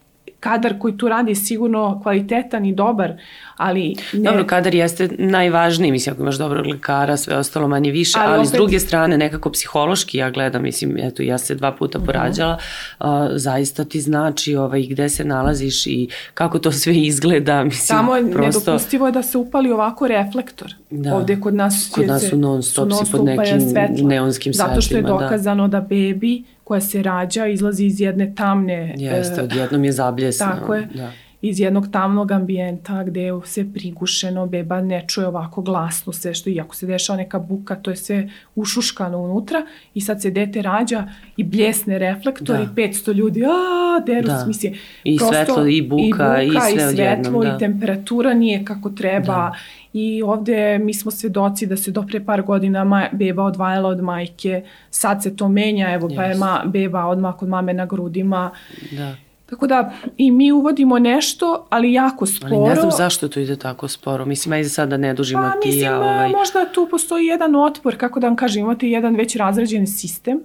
kadar koji tu radi je sigurno kvalitetan i dobar, ali... Ne... Dobro, kadar jeste najvažniji, mislim, ako imaš dobrog lekara, sve ostalo manje više, ali, ali opet... s druge strane, nekako psihološki, ja gledam, mislim, eto, ja se dva puta mhm. porađala, uh -huh. uh, zaista ti znači ovaj, gde se nalaziš i kako to sve izgleda, mislim, Samo prosto... nedopustivo je da se upali ovako reflektor. Da. Ovde kod nas, kod nas su non stop, non pod nekim neonskim svetlima. Zato što je dokazano da, da bebi koja se rađa izlazi iz jedne tamne... Jeste, odjednom je zabljesno. Tako je. Da iz jednog tamnog ambijenta gde je sve prigušeno, beba ne čuje ovako glasno sve što, iako se dešava neka buka, to je sve ušuškano unutra i sad se dete rađa i bljesne reflektori, da. 500 ljudi, a, deru da. misli. I prosto, svetlo, i buka, i, buka, i sve i svetlo, da. i temperatura nije kako treba. Da. I ovde mi smo svedoci da se do pre par godina ma, beba odvajala od majke, sad se to menja, evo yes. pa je ma, beba odmah kod mame na grudima. Da Tako da i mi uvodimo nešto, ali jako sporo. Ali ne znam zašto to ide tako sporo. Mislim, ajde sad da ne dužimo pa, ti. Mislim, ovaj... možda tu postoji jedan otpor, kako da vam kažem, imate jedan već razređen sistem.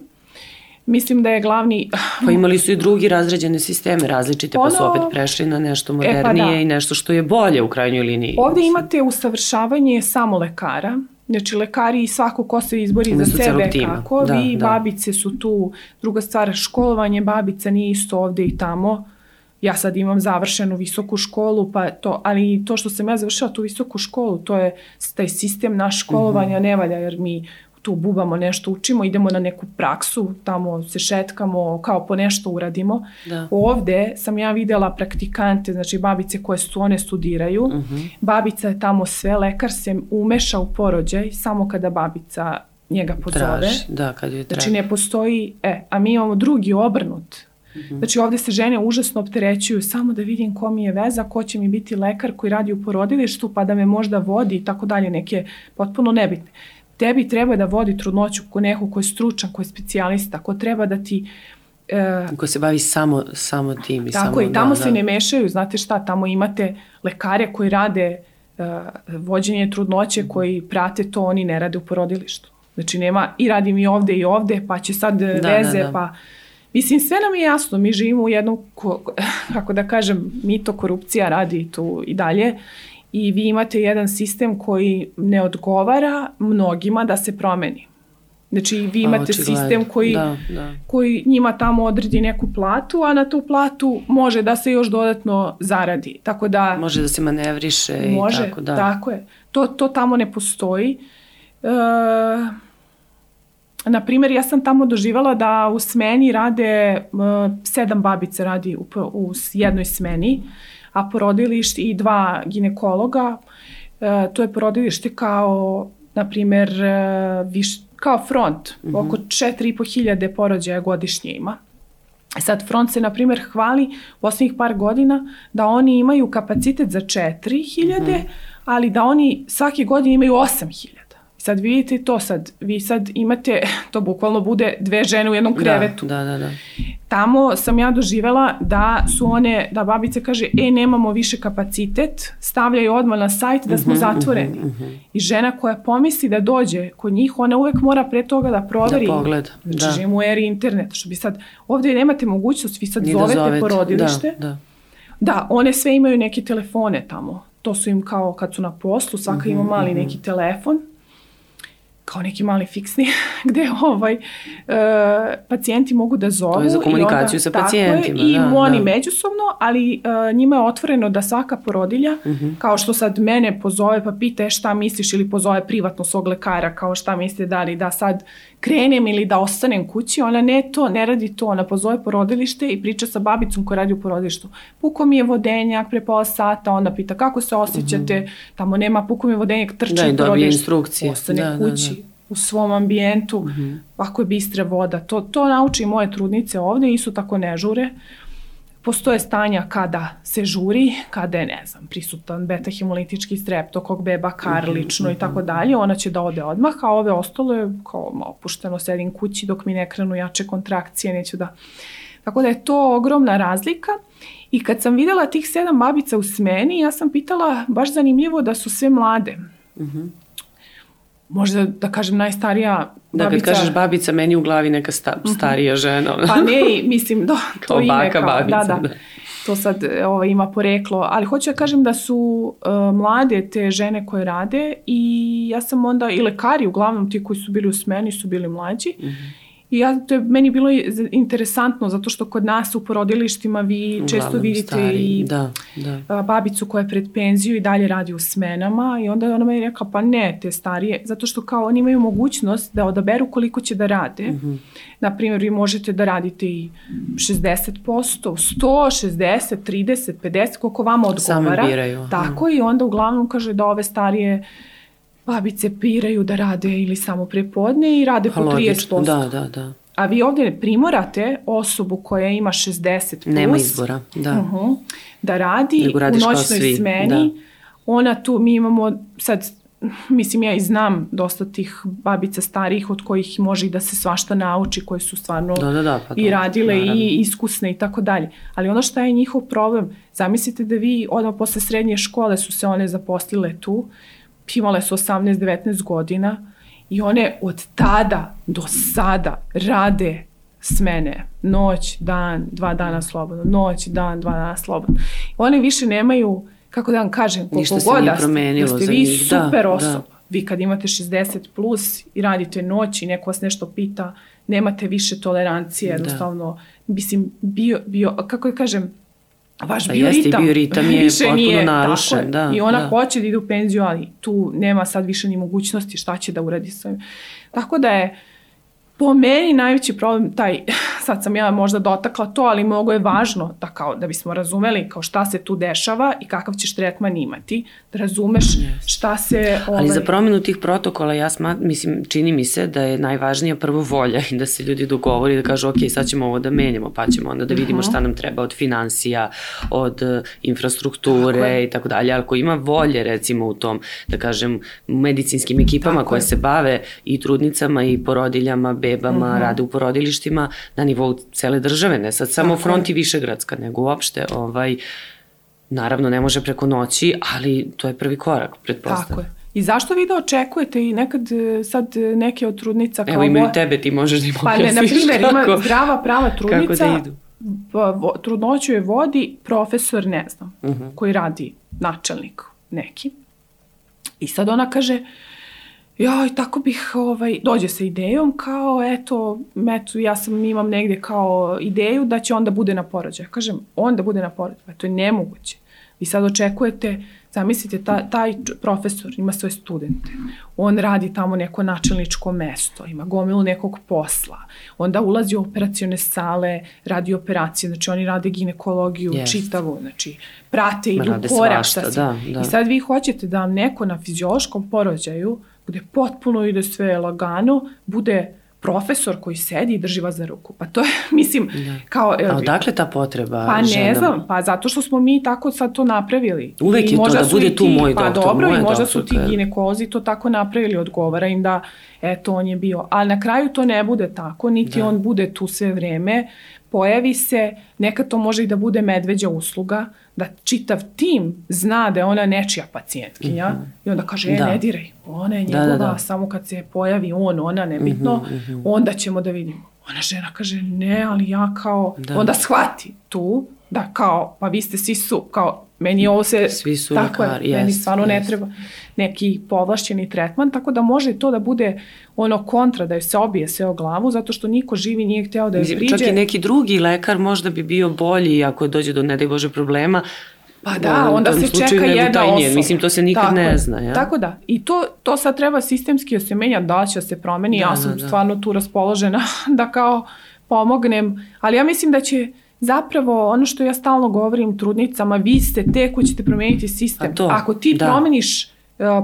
Mislim da je glavni... Pa imali su i drugi razređene sisteme različite, ono... pa su opet prešli na nešto modernije e, pa da. i nešto što je bolje u krajnjoj liniji. Ovde imate usavršavanje samo lekara, Znači, lekari i svako ko se izbori za sebe kako, da, vi da. babice su tu, druga stvar, školovanje babica nije isto ovde i tamo, ja sad imam završenu visoku školu, pa to, ali to što sam ja završila tu visoku školu, to je taj sistem naš školovanja mm -hmm. ne valja, jer mi tu bubamo nešto, učimo, idemo na neku praksu, tamo se šetkamo, kao po nešto uradimo. Da. Ovde sam ja videla praktikante, znači babice koje su one studiraju. Uh mhm. -huh. Babica je tamo sve, lekar se umeša u porođaj samo kada babica njega pozove. Traži, da, kad je traži. Znači ne postoji, e, a mi imamo drugi obrnut. Mhm. Znači ovde se žene užasno opterećuju samo da vidim ko mi je veza, ko će mi biti lekar koji radi u porodilištu pa da me možda vodi i tako dalje, neke potpuno nebitne tebi treba da vodi trudnoću ko neko ko je stručan, ko je specijalista, ko treba da ti Uh, ko se bavi samo, samo tim. I tako samo, i tamo da, se da. ne mešaju, znate šta, tamo imate lekare koji rade uh, vođenje trudnoće, koji prate to, oni ne rade u porodilištu. Znači nema, i radim i ovde i ovde, pa će sad da, da veze, da, da. pa... Mislim, sve nam je jasno, mi živimo u jednom, <laughs> kako da kažem, mito korupcija radi tu i dalje i vi imate jedan sistem koji ne odgovara mnogima da se promeni. Znači vi imate Očigledno. sistem koji, da, da. koji njima tamo odredi neku platu, a na tu platu može da se još dodatno zaradi. Tako da... Može da se manevriše može, i tako da. Tako je. To, to tamo ne postoji. E, na primjer, ja sam tamo doživala da u smeni rade, uh, sedam babice radi u, u jednoj smeni. A porodilište i dva ginekologa. E, to je porodilište kao, na primer, e, viš, kao front, mm -hmm. oko 4,5 hiljade porođaja godišnje ima. E sad, front se, na primjer, hvali u osnovnih par godina da oni imaju kapacitet za 4.000, mm -hmm. ali da oni svake godine imaju 8.000. Sad vidite to sad, vi sad imate, to bukvalno bude dve žene u jednom da, krevetu. Da, da, da. Tamo sam ja doživela da su one, da babica kaže, e, nemamo više kapacitet, stavljaju odmah na sajt da smo uh mhm, -huh, zatvoreni. Uh -huh, uh -huh. I žena koja pomisli da dođe kod njih, ona uvek mora pre toga da proveri. Da pogleda, znači, da. živimo u eri interneta, što bi sad, ovde nemate mogućnost, vi sad Ni da zovete, da zovete porodilište. Da, da. Da, one sve imaju neke telefone tamo. To su im kao kad su na poslu, svaka ima mali neki telefon kao neki mali fiksni, <laughs> gde ovaj, uh, pacijenti mogu da zovu. To je za komunikaciju onda, sa pacijentima. Je, I da, oni da. međusobno, ali uh, njima je otvoreno da svaka porodilja, uh mhm. -huh. kao što sad mene pozove pa pita šta misliš ili pozove privatno svog lekara, kao šta misli da li da sad krenem ili da ostanem kući, ona ne to, ne radi to, ona pozove porodilište i priča sa babicom koja radi u porodilištu. Puko mi je vodenjak pre pola sata, onda pita kako se osjećate, uh mhm. -huh. tamo nema puko mi je vodenjak, trči da, u porodilištu. instrukcije. Ostane da, kući. Da, da u svom ambijentu, mm -hmm. ako je bistra voda. To, to nauči moje trudnice ovde i su tako ne žure. Postoje stanja kada se žuri, kada je, ne znam, prisutan beta-hemolitički streptokok, beba karlično -hmm. i tako dalje, ona će da ode odmah, a ove ostalo je kao opušteno sedim kući dok mi ne krenu jače kontrakcije, neću da... Tako da je to ogromna razlika. I kad sam videla tih sedam babica u smeni, ja sam pitala, baš zanimljivo da su sve mlade. Mm -hmm možda da kažem najstarija da, babica. Da, kad kažeš babica, meni u glavi neka sta, mhm. starija žena. pa ne, mislim, do, <laughs> to kao ime. Baka, kao, babica, da, da. da. To sad ovaj, ima poreklo, ali hoću da kažem da su uh, mlade te žene koje rade i ja sam onda, i lekari uglavnom ti koji su bili u smeni su bili mlađi mm -hmm. I ja, to je meni bilo interesantno zato što kod nas u porodilištima vi Uglavnom često vidite stari. i da, da. babicu koja je pred penziju i dalje radi u smenama i onda ona meni rekla pa ne te starije zato što kao oni imaju mogućnost da odaberu koliko će da rade. Mm -hmm. Naprimjer vi možete da radite i 60%, 100, 60, 30, 50 koliko vama odgovara. Same biraju. Tako mm. i onda uglavnom kaže da ove starije babice piraju da rade ili samo prepodne i rade po 30%. Da, da, da. A vi ovdje primorate osobu koja ima 60 plus. Nema izbora, da. Uh -huh, da radi u noćnoj smeni. Da. Ona tu, mi imamo sad mislim ja i znam dosta tih babica starih od kojih može i da se svašta nauči koje su stvarno da, da, da, pa i radile naravno. i iskusne i tako dalje. Ali ono što je njihov problem, zamislite da vi odmah posle srednje škole su se one zaposlile tu, imale su 18-19 godina i one od tada do sada rade smene, noć, dan, dva dana slobodno, noć, dan, dva dana slobodno. One više nemaju, kako da vam kažem, koliko god da ste, ste vi njih. Da, super da, osoba. Da. Vi kad imate 60 plus i radite noć i neko vas nešto pita, nemate više tolerancije, da. jednostavno, da. mislim, bio, bio, kako da kažem, vaš pa bioritam, bioritam je potpuno nije, narušen. Da, I ona da. hoće da ide u penziju, ali tu nema sad više ni mogućnosti šta će da uradi sa Tako da je po meni najveći problem taj, <laughs> sad sam ja možda dotakla to, ali mnogo je važno da kao da bismo razumeli kao šta se tu dešava i kakav ćeš tretman imati, da razumeš šta se... Ovaj... Ali za ovaj, promenu tih protokola ja smat, mislim, čini mi se da je najvažnija prvo volja i da se ljudi dogovori da kažu ok, sad ćemo ovo da menjamo, pa ćemo onda da vidimo uh -huh. šta nam treba od financija, od uh, infrastrukture i tako dalje, ali ko ima volje recimo u tom, da kažem, medicinskim ekipama tako koje je. se bave i trudnicama i porodiljama, bebama, uh -huh. rade u porodilištima na nivou cele države, ne sad samo Tako fronti Višegradska, nego uopšte ovaj, naravno ne može preko noći, ali to je prvi korak, pretpostavljam. Tako je. I zašto vi da očekujete i nekad e, sad neke od trudnica kao... Evo imaju tebe, ti možeš da im Pa ne, na primjer, ima zdrava prava trudnica, kako da idu. trudnoću je vodi profesor, ne znam, uh mhm. -huh. koji radi načelnik neki. I sad ona kaže, uh, joj, tako bih, ovaj, dođe sa idejom kao, eto, eto, ja sam, imam negde kao ideju da će onda bude na porođaju. Kažem, onda bude na porođaju, pa to je nemoguće. Vi sad očekujete, zamislite, ta, taj profesor ima svoje studente, on radi tamo neko načelničko mesto, ima gomilu nekog posla, onda ulazi u operacione sale, radi operacije, znači oni rade ginekologiju yes. čitavu, znači prate, idu korak da, da. I sad vi hoćete da vam neko na fiziološkom porođaju gde potpuno ide sve lagano, bude profesor koji sedi i drži vas za ruku. Pa to je, <laughs> mislim, da. kao... A odakle ta potreba Pa ne ženama? znam, pa zato što smo mi tako sad to napravili. Uvek I je to da bude tu moj pa doktor. Pa dobro, i možda su ti ginekolozi to tako napravili, odgovara im da, eto, on je bio. Ali na kraju to ne bude tako, niti da. on bude tu sve vreme. Pojavi se, nekad to može i da bude medveđa usluga, da čitav tim zna da je ona nečija pacijentkinja mm -hmm. i onda kaže, e, da. ne diraj, ona je njegova, da, da, da. samo kad se pojavi on, ona, nebitno, mm -hmm, onda ćemo da vidimo. Ona žena kaže, ne, ali ja kao, da. onda shvati tu Da, kao, pa vi ste svi su, kao, meni ovo se... Svi su tako lekari, je, meni jest, stvarno ne jest. treba neki povlašćeni tretman, tako da može to da bude ono kontra, da joj se obije sve o glavu, zato što niko živi nije hteo da joj Mislim, priđe. čak i neki drugi lekar možda bi bio bolji ako dođe do, ne daj Bože, problema. Pa da, u onda se čeka jedna osoba. Mislim, to se nikad Tako ne zna, ja? Tako da, i to, to sad treba sistemski da se menja, da će da se promeni, Da, ja da, sam da. stvarno tu raspoložena <laughs> da kao pomognem, ali ja mislim da će zapravo ono što ja stalno govorim trudnicama, vi ste te koji ćete promeniti sistem. To, Ako ti da. promeniš uh,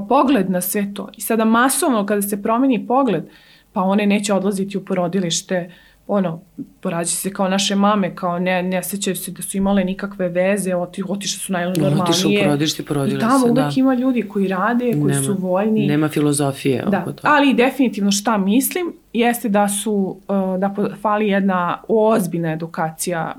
pogled na sve to i sada masovno kada se promeni pogled, pa one neće odlaziti u porodilište, ono, porađi se kao naše mame, kao ne, ne sećaju se da su imale nikakve veze, oti, otišle su najnormalnije. Otišle u porodilište, I porodile tamo se, uvek da. ima ljudi koji rade, koji Nema- su voljni. Nema filozofije Da, oko toga. ali definitivno šta mislim jeste da su, uh, da fali jedna ozbiljna edukacija,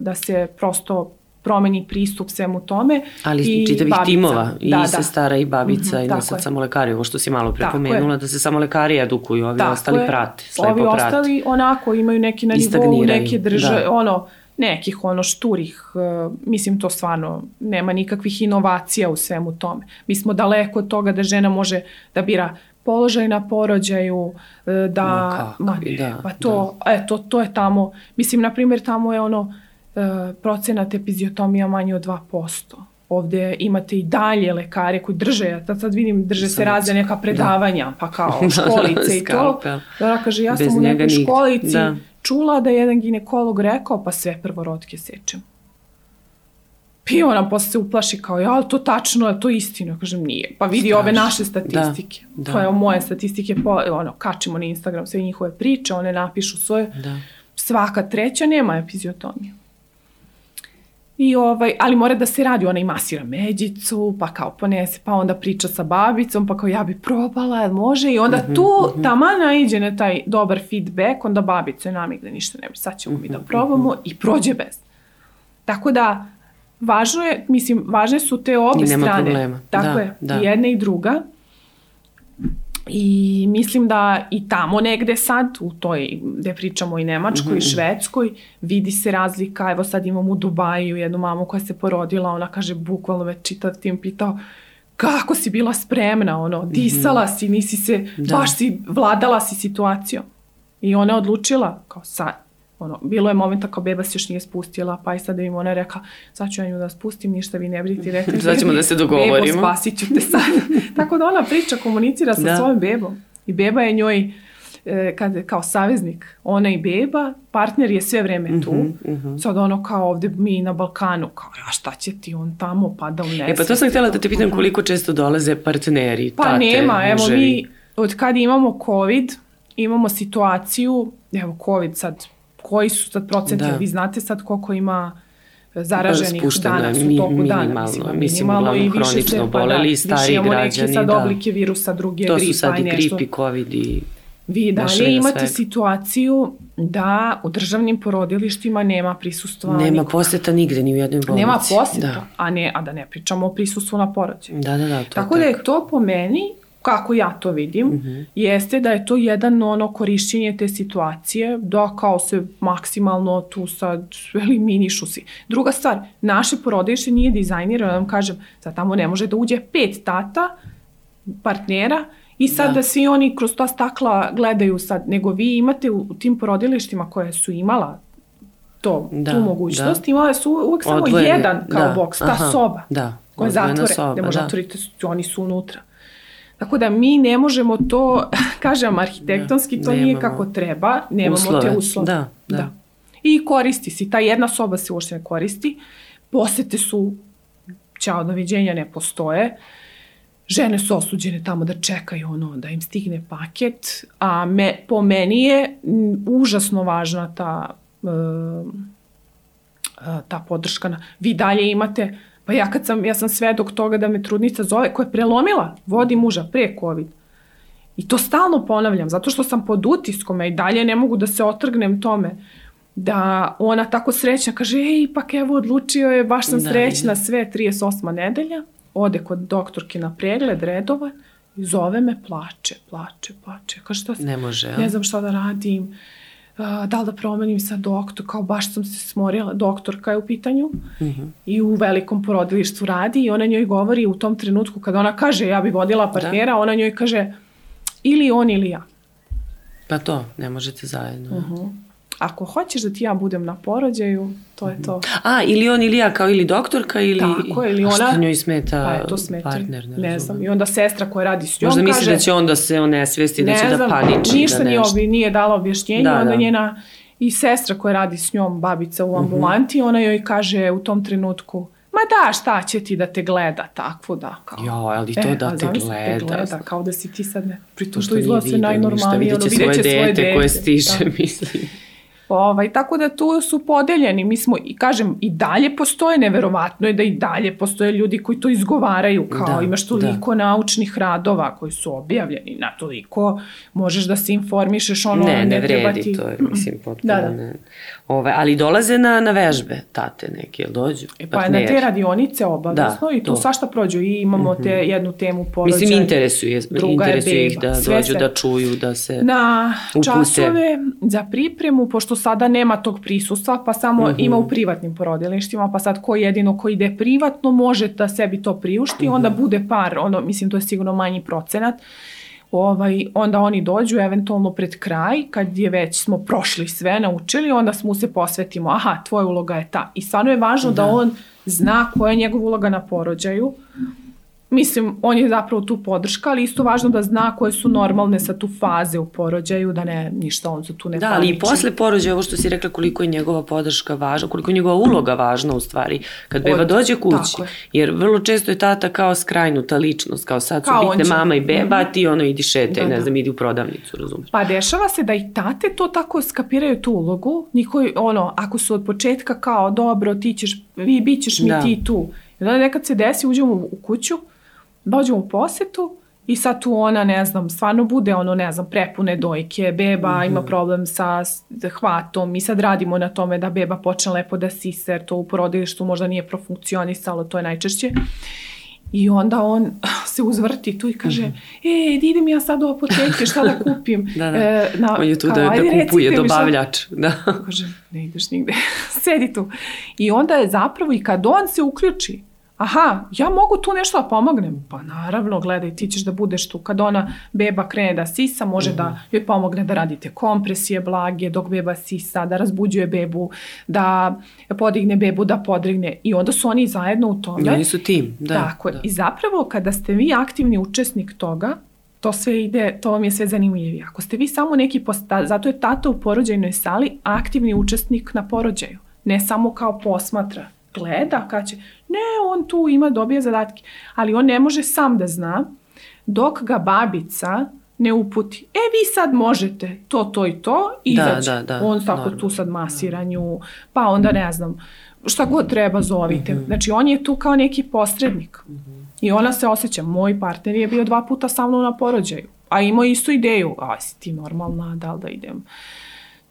da se prosto promeni pristup svemu tome. Ali i čitavih babica. timova, i Da, da. sestara i babica Mhm, i ne sad je. samo lekari, ovo što si malo prepomenula, da se samo lekari edukuju, ovi Tako ostali je. prate, slepo Ovi prate. ostali onako imaju neki na nivou, neke drže, da. ono, nekih ono šturih, uh, mislim to stvarno nema nikakvih inovacija u svemu tome. Mi smo daleko od toga da žena može da bira položaj na porođaju, e, da... Ma kakvi, da, pa to, eto, to je tamo, mislim, na primjer, tamo je ono e, procenat epiziotomija manje od 2%. Ovde imate i dalje lekare koji drže, ja sad, sad vidim, drže se Samo- razne neka predavanja, pa kao <laughs> Da, školice i to. Da, kaže, ja Bez sam u nekoj školici Da. čula da je jedan ginekolog rekao, pa sve prvorodke sečem. I ona posle se uplaši kao, ja, to tačno, je to istina. Kažem, nije. Pa vidi ove Strašno. naše statistike. Da, da. To je moje statistike, po, ono, kačimo na Instagram sve njihove priče, one napišu svoje. Da. Svaka treća nema epiziotomiju. I ovaj, ali mora da se radi, ona i masira međicu, pa kao ponese, pa onda priča sa babicom, pa kao ja bi probala, jel može? I onda Mhm, tu tama naiđe na taj dobar feedback, onda babica je namigne, ništa ne bi, sad ćemo mi da Mhm, probamo i prođe bez. Tako da, važno je, mislim, važne su te obe I nema strane. problema. Tako Da, je, da. i jedna i druga. I mislim da i tamo negde sad, u toj, gde pričamo i Nemačkoj Mhm, i Švedskoj, vidi se razlika. Evo sad imamo u Dubaju jednu mamu koja se porodila, ona kaže, bukvalno već čitav tim pitao, kako si bila spremna, ono, disala si, nisi se, Mhm. Da. baš si, vladala si situacijom. I ona je odlučila, kao sad, ono, bilo je momenta kao beba se još nije spustila, pa i sad im ona je rekla, sad ću ja nju da spustim, ništa vi ne brinite, rekli, Sad ćemo da se dogovorimo. Bebo, spasit ću te sad. <laughs> Tako da ona priča, komunicira sa Da. svojom bebom. I beba je njoj e, kad, kao saveznik, ona i beba, partner je sve vreme tu. Mhm, Sad ono kao ovde mi na Balkanu, kao a šta će ti on tamo pada u nesvest. E pa to sam htjela da te pitam koliko često dolaze partneri, Pa tate, nema, evo mi od kad imamo COVID, imamo situaciju, evo COVID sad, koji su sad procenti, Da. vi znate sad koliko ima e, zaraženih Spušteno je, danas u toku dana. minimalno, mislim, minimalno uglavnom i više hronično se, pa da, više imamo građani, neke sad da. oblike virusa, drugi je To su sad i nešto. grip i covid i... Vi dalje imate svega. situaciju da u državnim porodilištima nema prisustva Nema nikog. poseta nigde, ni u jednoj bolnici. Nema poseta, Da, a, ne, a da ne pričamo o prisustvu na porođaju. da, da, da to Tako da je to po meni, kako ja to vidim, Mhm. jeste da je to jedan ono korišćenje te situacije, da kao se maksimalno tu sad <laughs> eliminišu si. Druga stvar, naše porodilište nije dizajnirano, da vam kažem, sad tamo ne može da uđe pet tata, partnera, i sad da. Da. da svi oni kroz ta stakla gledaju sad, nego vi imate u, u tim porodilištima koje su imala to, Da, tu mogućnost, imale su uvek samo Odvojeni, jedan kao da, boks, ta aha, soba da, koja je odvojena zatvore, soba, ne može da. otvoriti, oni su unutra. Tako da mi ne možemo to, <laughs> kažem, arhitektonski to nije nemamo kako treba, nemamo uslove, te uslove. da, da. I koristi se, ta jedna soba se uopšte ne koristi, posete su, ćao, doviđenja, ne postoje, žene su osuđene tamo da čekaju ono, da im stigne paket, a me, po meni je m, užasno važna ta, um, a, ta podrška. Na, vi dalje imate, pa ja kad sam, ja sam svedok toga da me trudnica zove, koja je prelomila, vodi muža pre COVID. I to stalno ponavljam, zato što sam pod utiskom, ja i dalje ne mogu da se otrgnem tome da ona tako srećna kaže, ej, ipak evo odlučio je, baš sam Da, srećna, sve 38. nedelja, ode kod doktorke na pregled, redova, i zove me, plače, plače, plače. Kaže, šta se, Ne može, a? ne znam šta da radim, da li da promenim sa doktor, kao baš sam se smorila, doktorka je u pitanju mhm. -huh. i u velikom porodilištu radi i ona njoj govori u tom trenutku kada ona kaže ja bi vodila partnera, da. ona njoj kaže ili on ili ja. Pa to, ne možete zajedno. Uh -huh. Ako hoćeš da ti ja budem na porođaju, to je to. A, ili on ili ja kao ili doktorka ili... Tako, ili ona... A što njoj smeta pa je, to smeta. partner? Ne, ne znam. I onda sestra koja radi s njom Možda misli kaže... da će onda se on nesvesti, da će da znam, da paniči. Ništa da nije, obi, nije dala objašnjenje, da, onda da. njena i sestra koja radi s njom, babica u mhm. ambulanti, uh -huh. ona joj kaže u tom trenutku Ma da, šta će ti da te gleda takvu, da. Kao. Jo, ali to e, da te gleda. te gleda. Kao da si ti sad ne. Pritom to izgleda sve najnormalnije. Ono, vidjet će svoje dete koje stiže, da. <laughs> mislim. Ovaj, tako da tu su podeljeni. Mi smo, i kažem, i dalje postoje, neverovatno je da i dalje postoje ljudi koji to izgovaraju, kao da, imaš toliko da. naučnih radova koji su objavljeni, na toliko možeš da se informišeš, ono ne, ne, ne vredi ti... to, je, <clears throat> mislim, potpuno da, da. ne. Ove, ali dolaze na, na vežbe tate neke, ili dođu? E, pa partneri. na te radionice obavezno da, i tu to. svašta prođu i imamo te mhm. jednu temu porođaj. Mislim, interesuje, interesuje ih da Sve dođu, se. da čuju, da se Na upute. časove za pripremu, pošto sada nema tog prisustva, pa samo mhm. -huh. ima u privatnim porodilištima, pa sad ko jedino ko ide privatno može da sebi to priušti, uh -huh. onda bude par, ono, mislim to je sigurno manji procenat, ovaj, onda oni dođu eventualno pred kraj, kad je već smo prošli sve, naučili, onda smo se posvetimo, aha, tvoja uloga je ta. I stvarno je važno da, da on zna koja je njegova uloga na porođaju, mislim, on je zapravo tu podrška, ali isto važno da zna koje su normalne sa tu faze u porođaju, da ne, ništa on za tu ne Da, ali i posle porođaja, ovo što si rekla, koliko je njegova podrška važna, koliko je njegova uloga važna u stvari, kad beba Od, dođe kući, jer vrlo često je tata kao skrajnuta ličnost, kao sad su kao bitne će... mama i beba, a ti ono idi šete, da, ne da. znam, idi u prodavnicu, razumiješ? Pa dešava se da i tate to tako skapiraju tu ulogu, niko, ono, ako su od početka kao, dobro, ti ćeš, vi, bit ćeš mi da. ti tu, I onda nekad se desi, uđemo u kuću, dođem u posetu i sad tu ona, ne znam, stvarno bude ono, ne znam, prepune dojke, beba mm -hmm. ima problem sa hvatom i sad radimo na tome da beba počne lepo da sise, jer to u porodilištu možda nije profunkcionisalo, to je najčešće. I onda on <laughs> se uzvrti tu i kaže, mm -hmm. e, idem ja sad u apoteke, šta da kupim? <laughs> da, da. E, na, on je tu kao, da, da kupuje dobavljač. Da. Kaže, ne ideš nigde, <laughs> sedi tu. I onda je zapravo i kad on se uključi, aha, ja mogu tu nešto da pomognem. Pa naravno, gledaj, ti ćeš da budeš tu. Kad ona beba krene da sisa, može mm -hmm. da mhm. joj pomogne da radite kompresije blage dok beba sisa, da razbuđuje bebu, da podigne bebu, da podrigne. I onda su oni zajedno u tome. I oni su tim, da. Tako da. I zapravo kada ste vi aktivni učesnik toga, to sve ide, to vam je sve zanimljivije. Ako ste vi samo neki, posta, zato je tata u porođajnoj sali aktivni učesnik na porođaju, ne samo kao posmatra gleda kad će, ne, on tu ima, dobije zadatke, ali on ne može sam da zna, dok ga babica ne uputi, e vi sad možete to, to i to, izaći. Da, da, da, on tako normalno. tu sad masiranju, pa onda ne znam, šta god treba zovite. Mm -hmm. Znači on je tu kao neki posrednik. Mm -hmm. I ona se osjeća, moj partner je bio dva puta sa mnom na porođaju, a imao istu ideju, a si ti normalna, da li da idem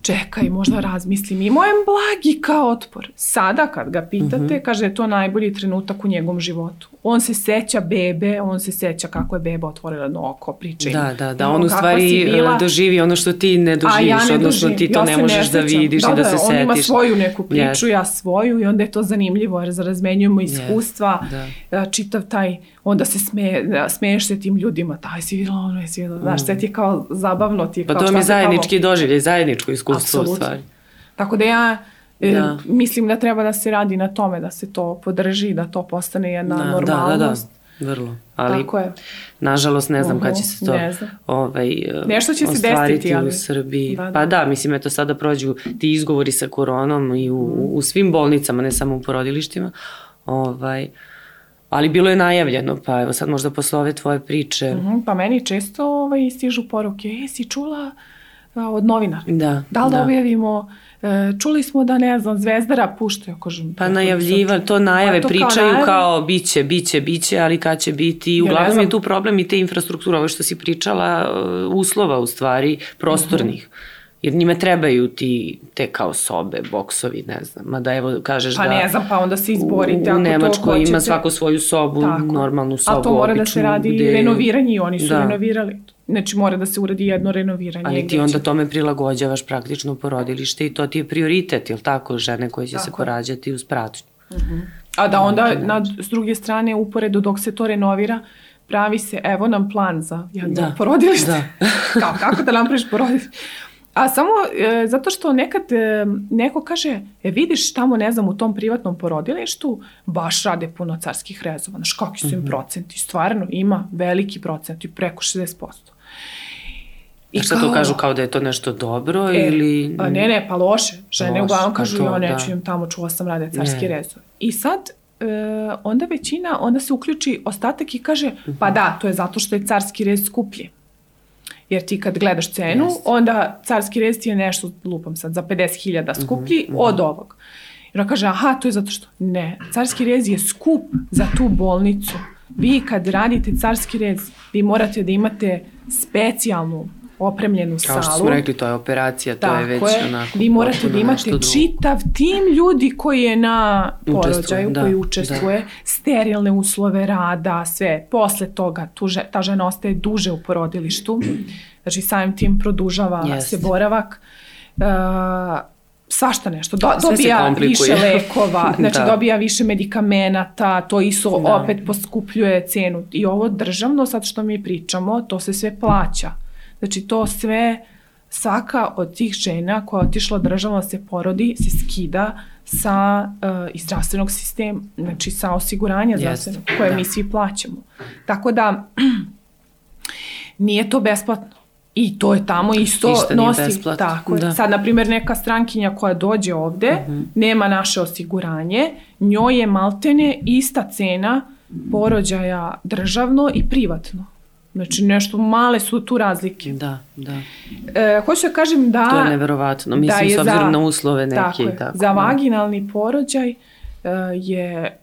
čekaj, možda razmislim, imao je blagi kao otpor. Sada kad ga pitate, mhm. -huh. kaže je to najbolji trenutak u njegovom životu. On se seća bebe, on se seća kako je beba otvorila oko, priča Da, da, da, on u stvari bila, doživi ono što ti ne doživiš, ja ne odnosno ti to ja ne možeš ne da vidiš da, i da, da se setiš. on ima svoju neku priču, yes. ja svoju i onda je to zanimljivo jer razmenjujemo iskustva, yes. da. čitav taj, onda se sme, smeješ se tim ljudima, taj si videla, ono je si videla, znaš, mm. sve ti je kao zabavno, ti je pa kao to mi je zajednički doživlje, zajedničko iskustvo Absolut. u stvari. Tako da ja e, da. mislim da treba da se radi na tome, da se to podrži, da to postane jedna da, normalnost. Da, da, da. Vrlo. Ali, Tako je. nažalost, ne znam uh -huh. kad će se to ovaj, Nešto će se desiti, ali... u Srbiji. Da, da. Pa da, mislim, eto, sada prođu ti izgovori sa koronom i u, u svim bolnicama, ne samo u porodilištima. Ovaj, ali bilo je najavljeno, pa evo sad možda posle ove tvoje priče. Mhm, -huh, pa meni često ovaj, stižu poruke, e, si čula od novinara. Da. Da li da, da objavimo e, čuli smo da ne znam Zvezdara puštaju kažem pa najavljiva to najave pa to pričaju kao, kao biće biće biće ali kad će biti uglavnom ja je tu problem i te infrastrukture ovo što si pričala e, uslova u stvari prostornih uh -huh Jer njime trebaju ti te kao sobe, boksovi, ne znam. Mada evo kažeš pa da... Pa ne znam, pa onda se izborite u, u Nemačkoj hoćete. ima svako svoju sobu, Tako. normalnu sobu, Ali to mora običnu, da se radi gde... renoviranje i oni su da. renovirali. Znači mora da se uradi jedno renoviranje. Ali ti onda tome prilagođavaš praktično porodilište i to ti je prioritet, jel tako, žene koje će tako. se porađati uz pratnju. Uh. -huh. A da onda, na, s druge strane, uporedo dok se to renovira, pravi se, evo nam plan za jedno da. porodilište. Da. <laughs> Kao, kako da napraviš porodilište? A samo e, zato što nekad e, neko kaže, e vidiš tamo, ne znam, u tom privatnom porodilištu baš rade puno carskih rezova. Znaš, kakvi su im mm -hmm. procenti? Stvarno ima veliki procent, preko 60%. I šta kao, to kažu kao da je to nešto dobro e, ili... Pa ne, ne, pa loše. Žene loše, uglavnom kažu, to, ja neću da. im tamo, čuo sam rade carski ne. rezove. I sad, e, onda većina, onda se uključi ostatak i kaže, pa mhm. da, to je zato što je carski rez skuplji. Jer ti kad gledaš cenu, yes. onda carski rez ti je nešto, lupam sad, za 50.000 skuplji mm -hmm. od ovog. I ona kaže, aha, to je zato što... Ne, carski rez je skup za tu bolnicu. Vi kad radite carski rez, vi morate da imate specijalnu opremljenu Kao salu. Kao što smo rekli, to je operacija, to Tako je već je. onako... Vi morate da imate čitav tim ljudi koji je na porođaju, da, koji učestvuje, da. sterilne uslove rada, sve. Posle toga tu ta žena ostaje duže u porodilištu, znači samim tim produžava yes. se boravak. Uh, svašta nešto. Do, dobija više lekova, <laughs> znači da. dobija više medikamenata, to isto da. opet poskupljuje cenu. I ovo državno, sad što mi pričamo, to se sve plaća. Znači to sve, svaka od tih žena koja je otišla državno da se porodi se skida sa uh, iz zdravstvenog sistema, znači sa osiguranja yes. zdravstvenog koje da. mi svi plaćamo. Tako da <clears throat> nije to besplatno. I to je tamo isto Ništa nosi. Tako da. Sad, na primjer, neka strankinja koja dođe ovde, uh mhm. -huh. nema naše osiguranje, njoj je maltene ista cena porođaja državno i privatno. Znači nešto male su tu razlike. Da, da. E, hoću da kažem da... To je neverovatno, mislim da je s obzirom za, na uslove neke. Tako je, tako, za da. vaginalni porođaj uh, je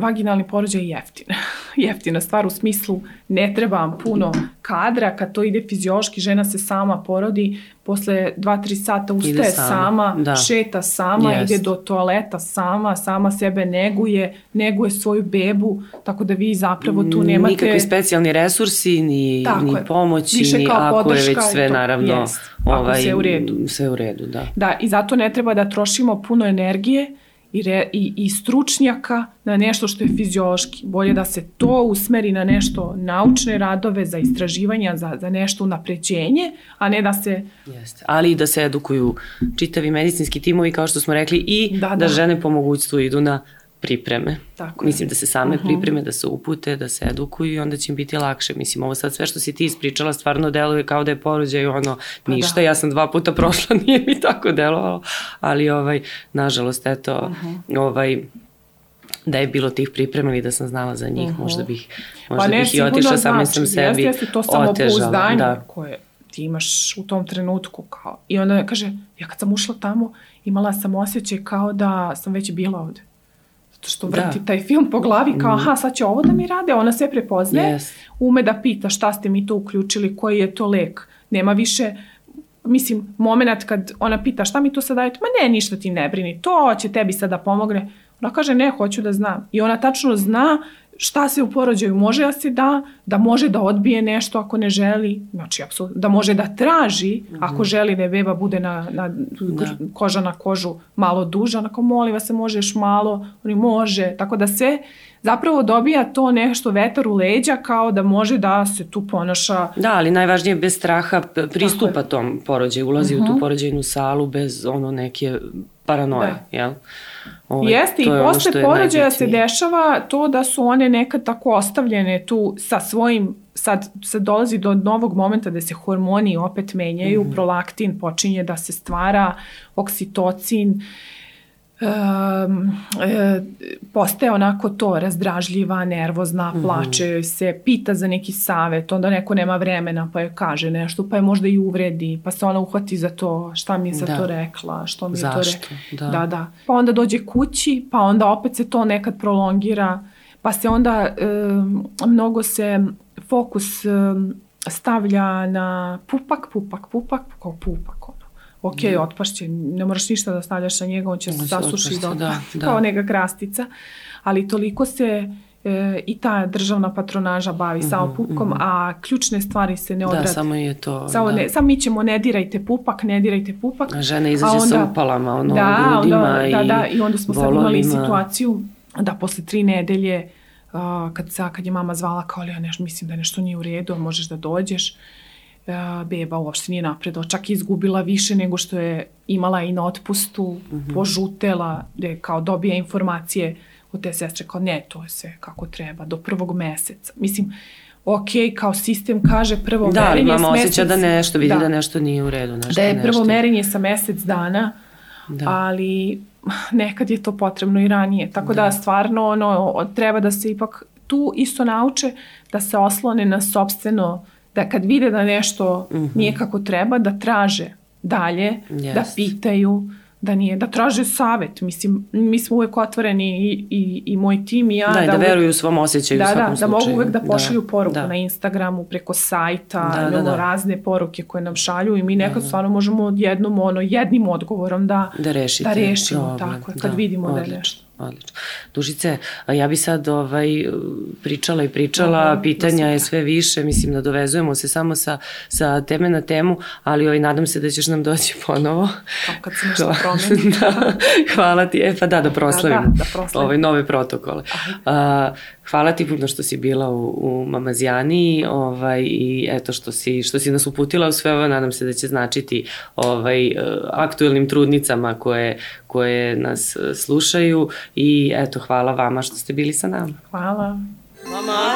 vaginalni porođaj jeftin. <laughs> Jeftina stvar u smislu ne treba vam puno kadra, kad to ide fiziološki, žena se sama porodi, posle 2-3 sata ustaje sama, sama da. šeta sama, yes. ide do toaleta sama, sama sebe neguje, neguje svoju bebu, tako da vi zapravo tu nemate... Nikakvi specijalni resursi, ni, ni pomoći, Više ni ako je već sve to, naravno jest, ovaj, sve u redu. Sve u redu, da. Da, i zato ne treba da trošimo puno energije, i, re, i, i stručnjaka na nešto što je fiziološki. Bolje da se to usmeri na nešto naučne radove za istraživanja, za, za nešto napređenje, a ne da se... Jeste. Ali i da se edukuju čitavi medicinski timovi, kao što smo rekli, i da, da. da žene po mogućstvu idu na pripreme. Tako Mislim da se same uh mhm. -huh. pripreme, da se upute, da se edukuju i onda će im biti lakše. Mislim, ovo sad sve što si ti ispričala stvarno deluje kao da je porođaj ono, pa ništa, da. ja sam dva puta prošla, <laughs> nije mi tako delovalo, ali ovaj, nažalost, eto, uh mhm. -huh. ovaj, da je bilo tih priprema i da sam znala za njih, uh mhm. -huh. možda bih, pa možda pa ne, bih i otišla, znači, samo sam sebi jeste, jeste to samopouzdanje da. koje ti imaš u tom trenutku kao. I onda kaže, ja kad sam ušla tamo, imala sam osjećaj kao da sam već bila ovde što vrti da. taj film po glavi kao mhm. aha sad će ovo da mi rade, ona sve prepoznaje, yes. ume da pita šta ste mi to uključili, koji je to lek. Nema više mislim, moment kad ona pita šta mi to sad dajete, ma ne, ništa ti ne brini, to će tebi sad da pomogne. Ona kaže ne, hoću da znam. I ona tačno zna šta se u porođaju može da se da, da može da odbije nešto ako ne želi, znači apsolutno, da može da traži mm -hmm. ako želi da je beba bude na, na da. koža na kožu malo duža, onako molim vas se možeš malo, oni može, tako da se zapravo dobija to nešto vetar u leđa kao da može da se tu ponaša. Da, ali najvažnije bez straha pristupa tom porođaju, ulazi uh -huh. u tu mhm. porođajnu salu bez ono neke paranoje, da. jel? Ovaj, Jeste, i posle porođaja se dešava to da su one nekad tako ostavljene tu sa svojim, sad se dolazi do novog momenta da se hormoni opet menjaju, mm -hmm. prolaktin počinje da se stvara, oksitocin, e, postaje onako to razdražljiva, nervozna, mhm. plače joj se, pita za neki savet, onda neko nema vremena pa joj kaže nešto, pa je možda i uvredi, pa se ona uhvati za to, šta mi je za da. to rekla, što mi je Zašto? to rekla. Da. da, da. Pa onda dođe kući, pa onda opet se to nekad prolongira, pa se onda um, mnogo se fokus um, stavlja na pupak, pupak, pupak, kao pupak. Ok, mm. otpašće, ne moraš ništa da stavljaš na njega, on će se sasuši da, da, <laughs> da. kao neka krastica, ali toliko se e, i ta državna patronaža bavi mm -hmm, samo pupkom, mm -hmm. a ključne stvari se ne odrade. Da, samo je to. Samo, da. ne, samo mi ćemo ne dirajte pupak, ne dirajte pupak. A žena izađe onda, sa upalama, ono, da, grudima onda, i Da, da, i onda smo bolovima. sad imali situaciju da posle tri nedelje uh, kad, sa, kad je mama zvala kao, ja nešto, mislim da nešto nije u redu, možeš da dođeš, uh, beba uopšte nije napredala, čak je izgubila više nego što je imala i na otpustu, mm -hmm. požutela, gde kao dobija informacije od te sestre, kao ne, to je sve kako treba, do prvog meseca. Mislim, ok, kao sistem kaže prvo da, merenje s mesec... Da, mama osjeća da nešto, vidi da, da nešto nije u redu. Nešto, da je prvo nešto. merenje sa mesec dana, da. ali nekad je to potrebno i ranije. Tako da, da stvarno ono, treba da se ipak tu isto nauče da se oslone na sobstveno, da kad vide da nešto mm -hmm. nije kako treba, da traže dalje, yes. da pitaju, da nije, da traže savet. Mislim, mi smo uvek otvoreni i, i, i moj tim i ja. Da, da, da veruju u svom osjećaju da, u svakom da, slučaju. Da, mogu uvek da pošalju da, poruku da. na Instagramu, preko sajta, da, da, da. razne poruke koje nam šalju i mi nekad da, da. stvarno možemo jednom, ono, jednim odgovorom da, da, rešite da rešimo, problem. tako, kad da, vidimo odlično. da je nešto odlično. Dušice, ja bi sad ovaj, pričala i pričala, Aha, pitanja je sve više, mislim da dovezujemo se samo sa, sa teme na temu, ali ovaj, nadam se da ćeš nam doći ponovo. Kao kad se nešto <laughs> promeni. <laughs> da, hvala ti, e pa da, da proslavimo da, da, da proslavimo. ovaj, nove protokole. Aha. Hvala ti puno što si bila u, u Mamazijani ovaj, i eto što si, što si nas uputila u sve ovo, nadam se da će značiti ovaj, aktuelnim trudnicama koje, koje nas slušaju i eto hvala vama što ste bili sa nama. Hvala. Mama,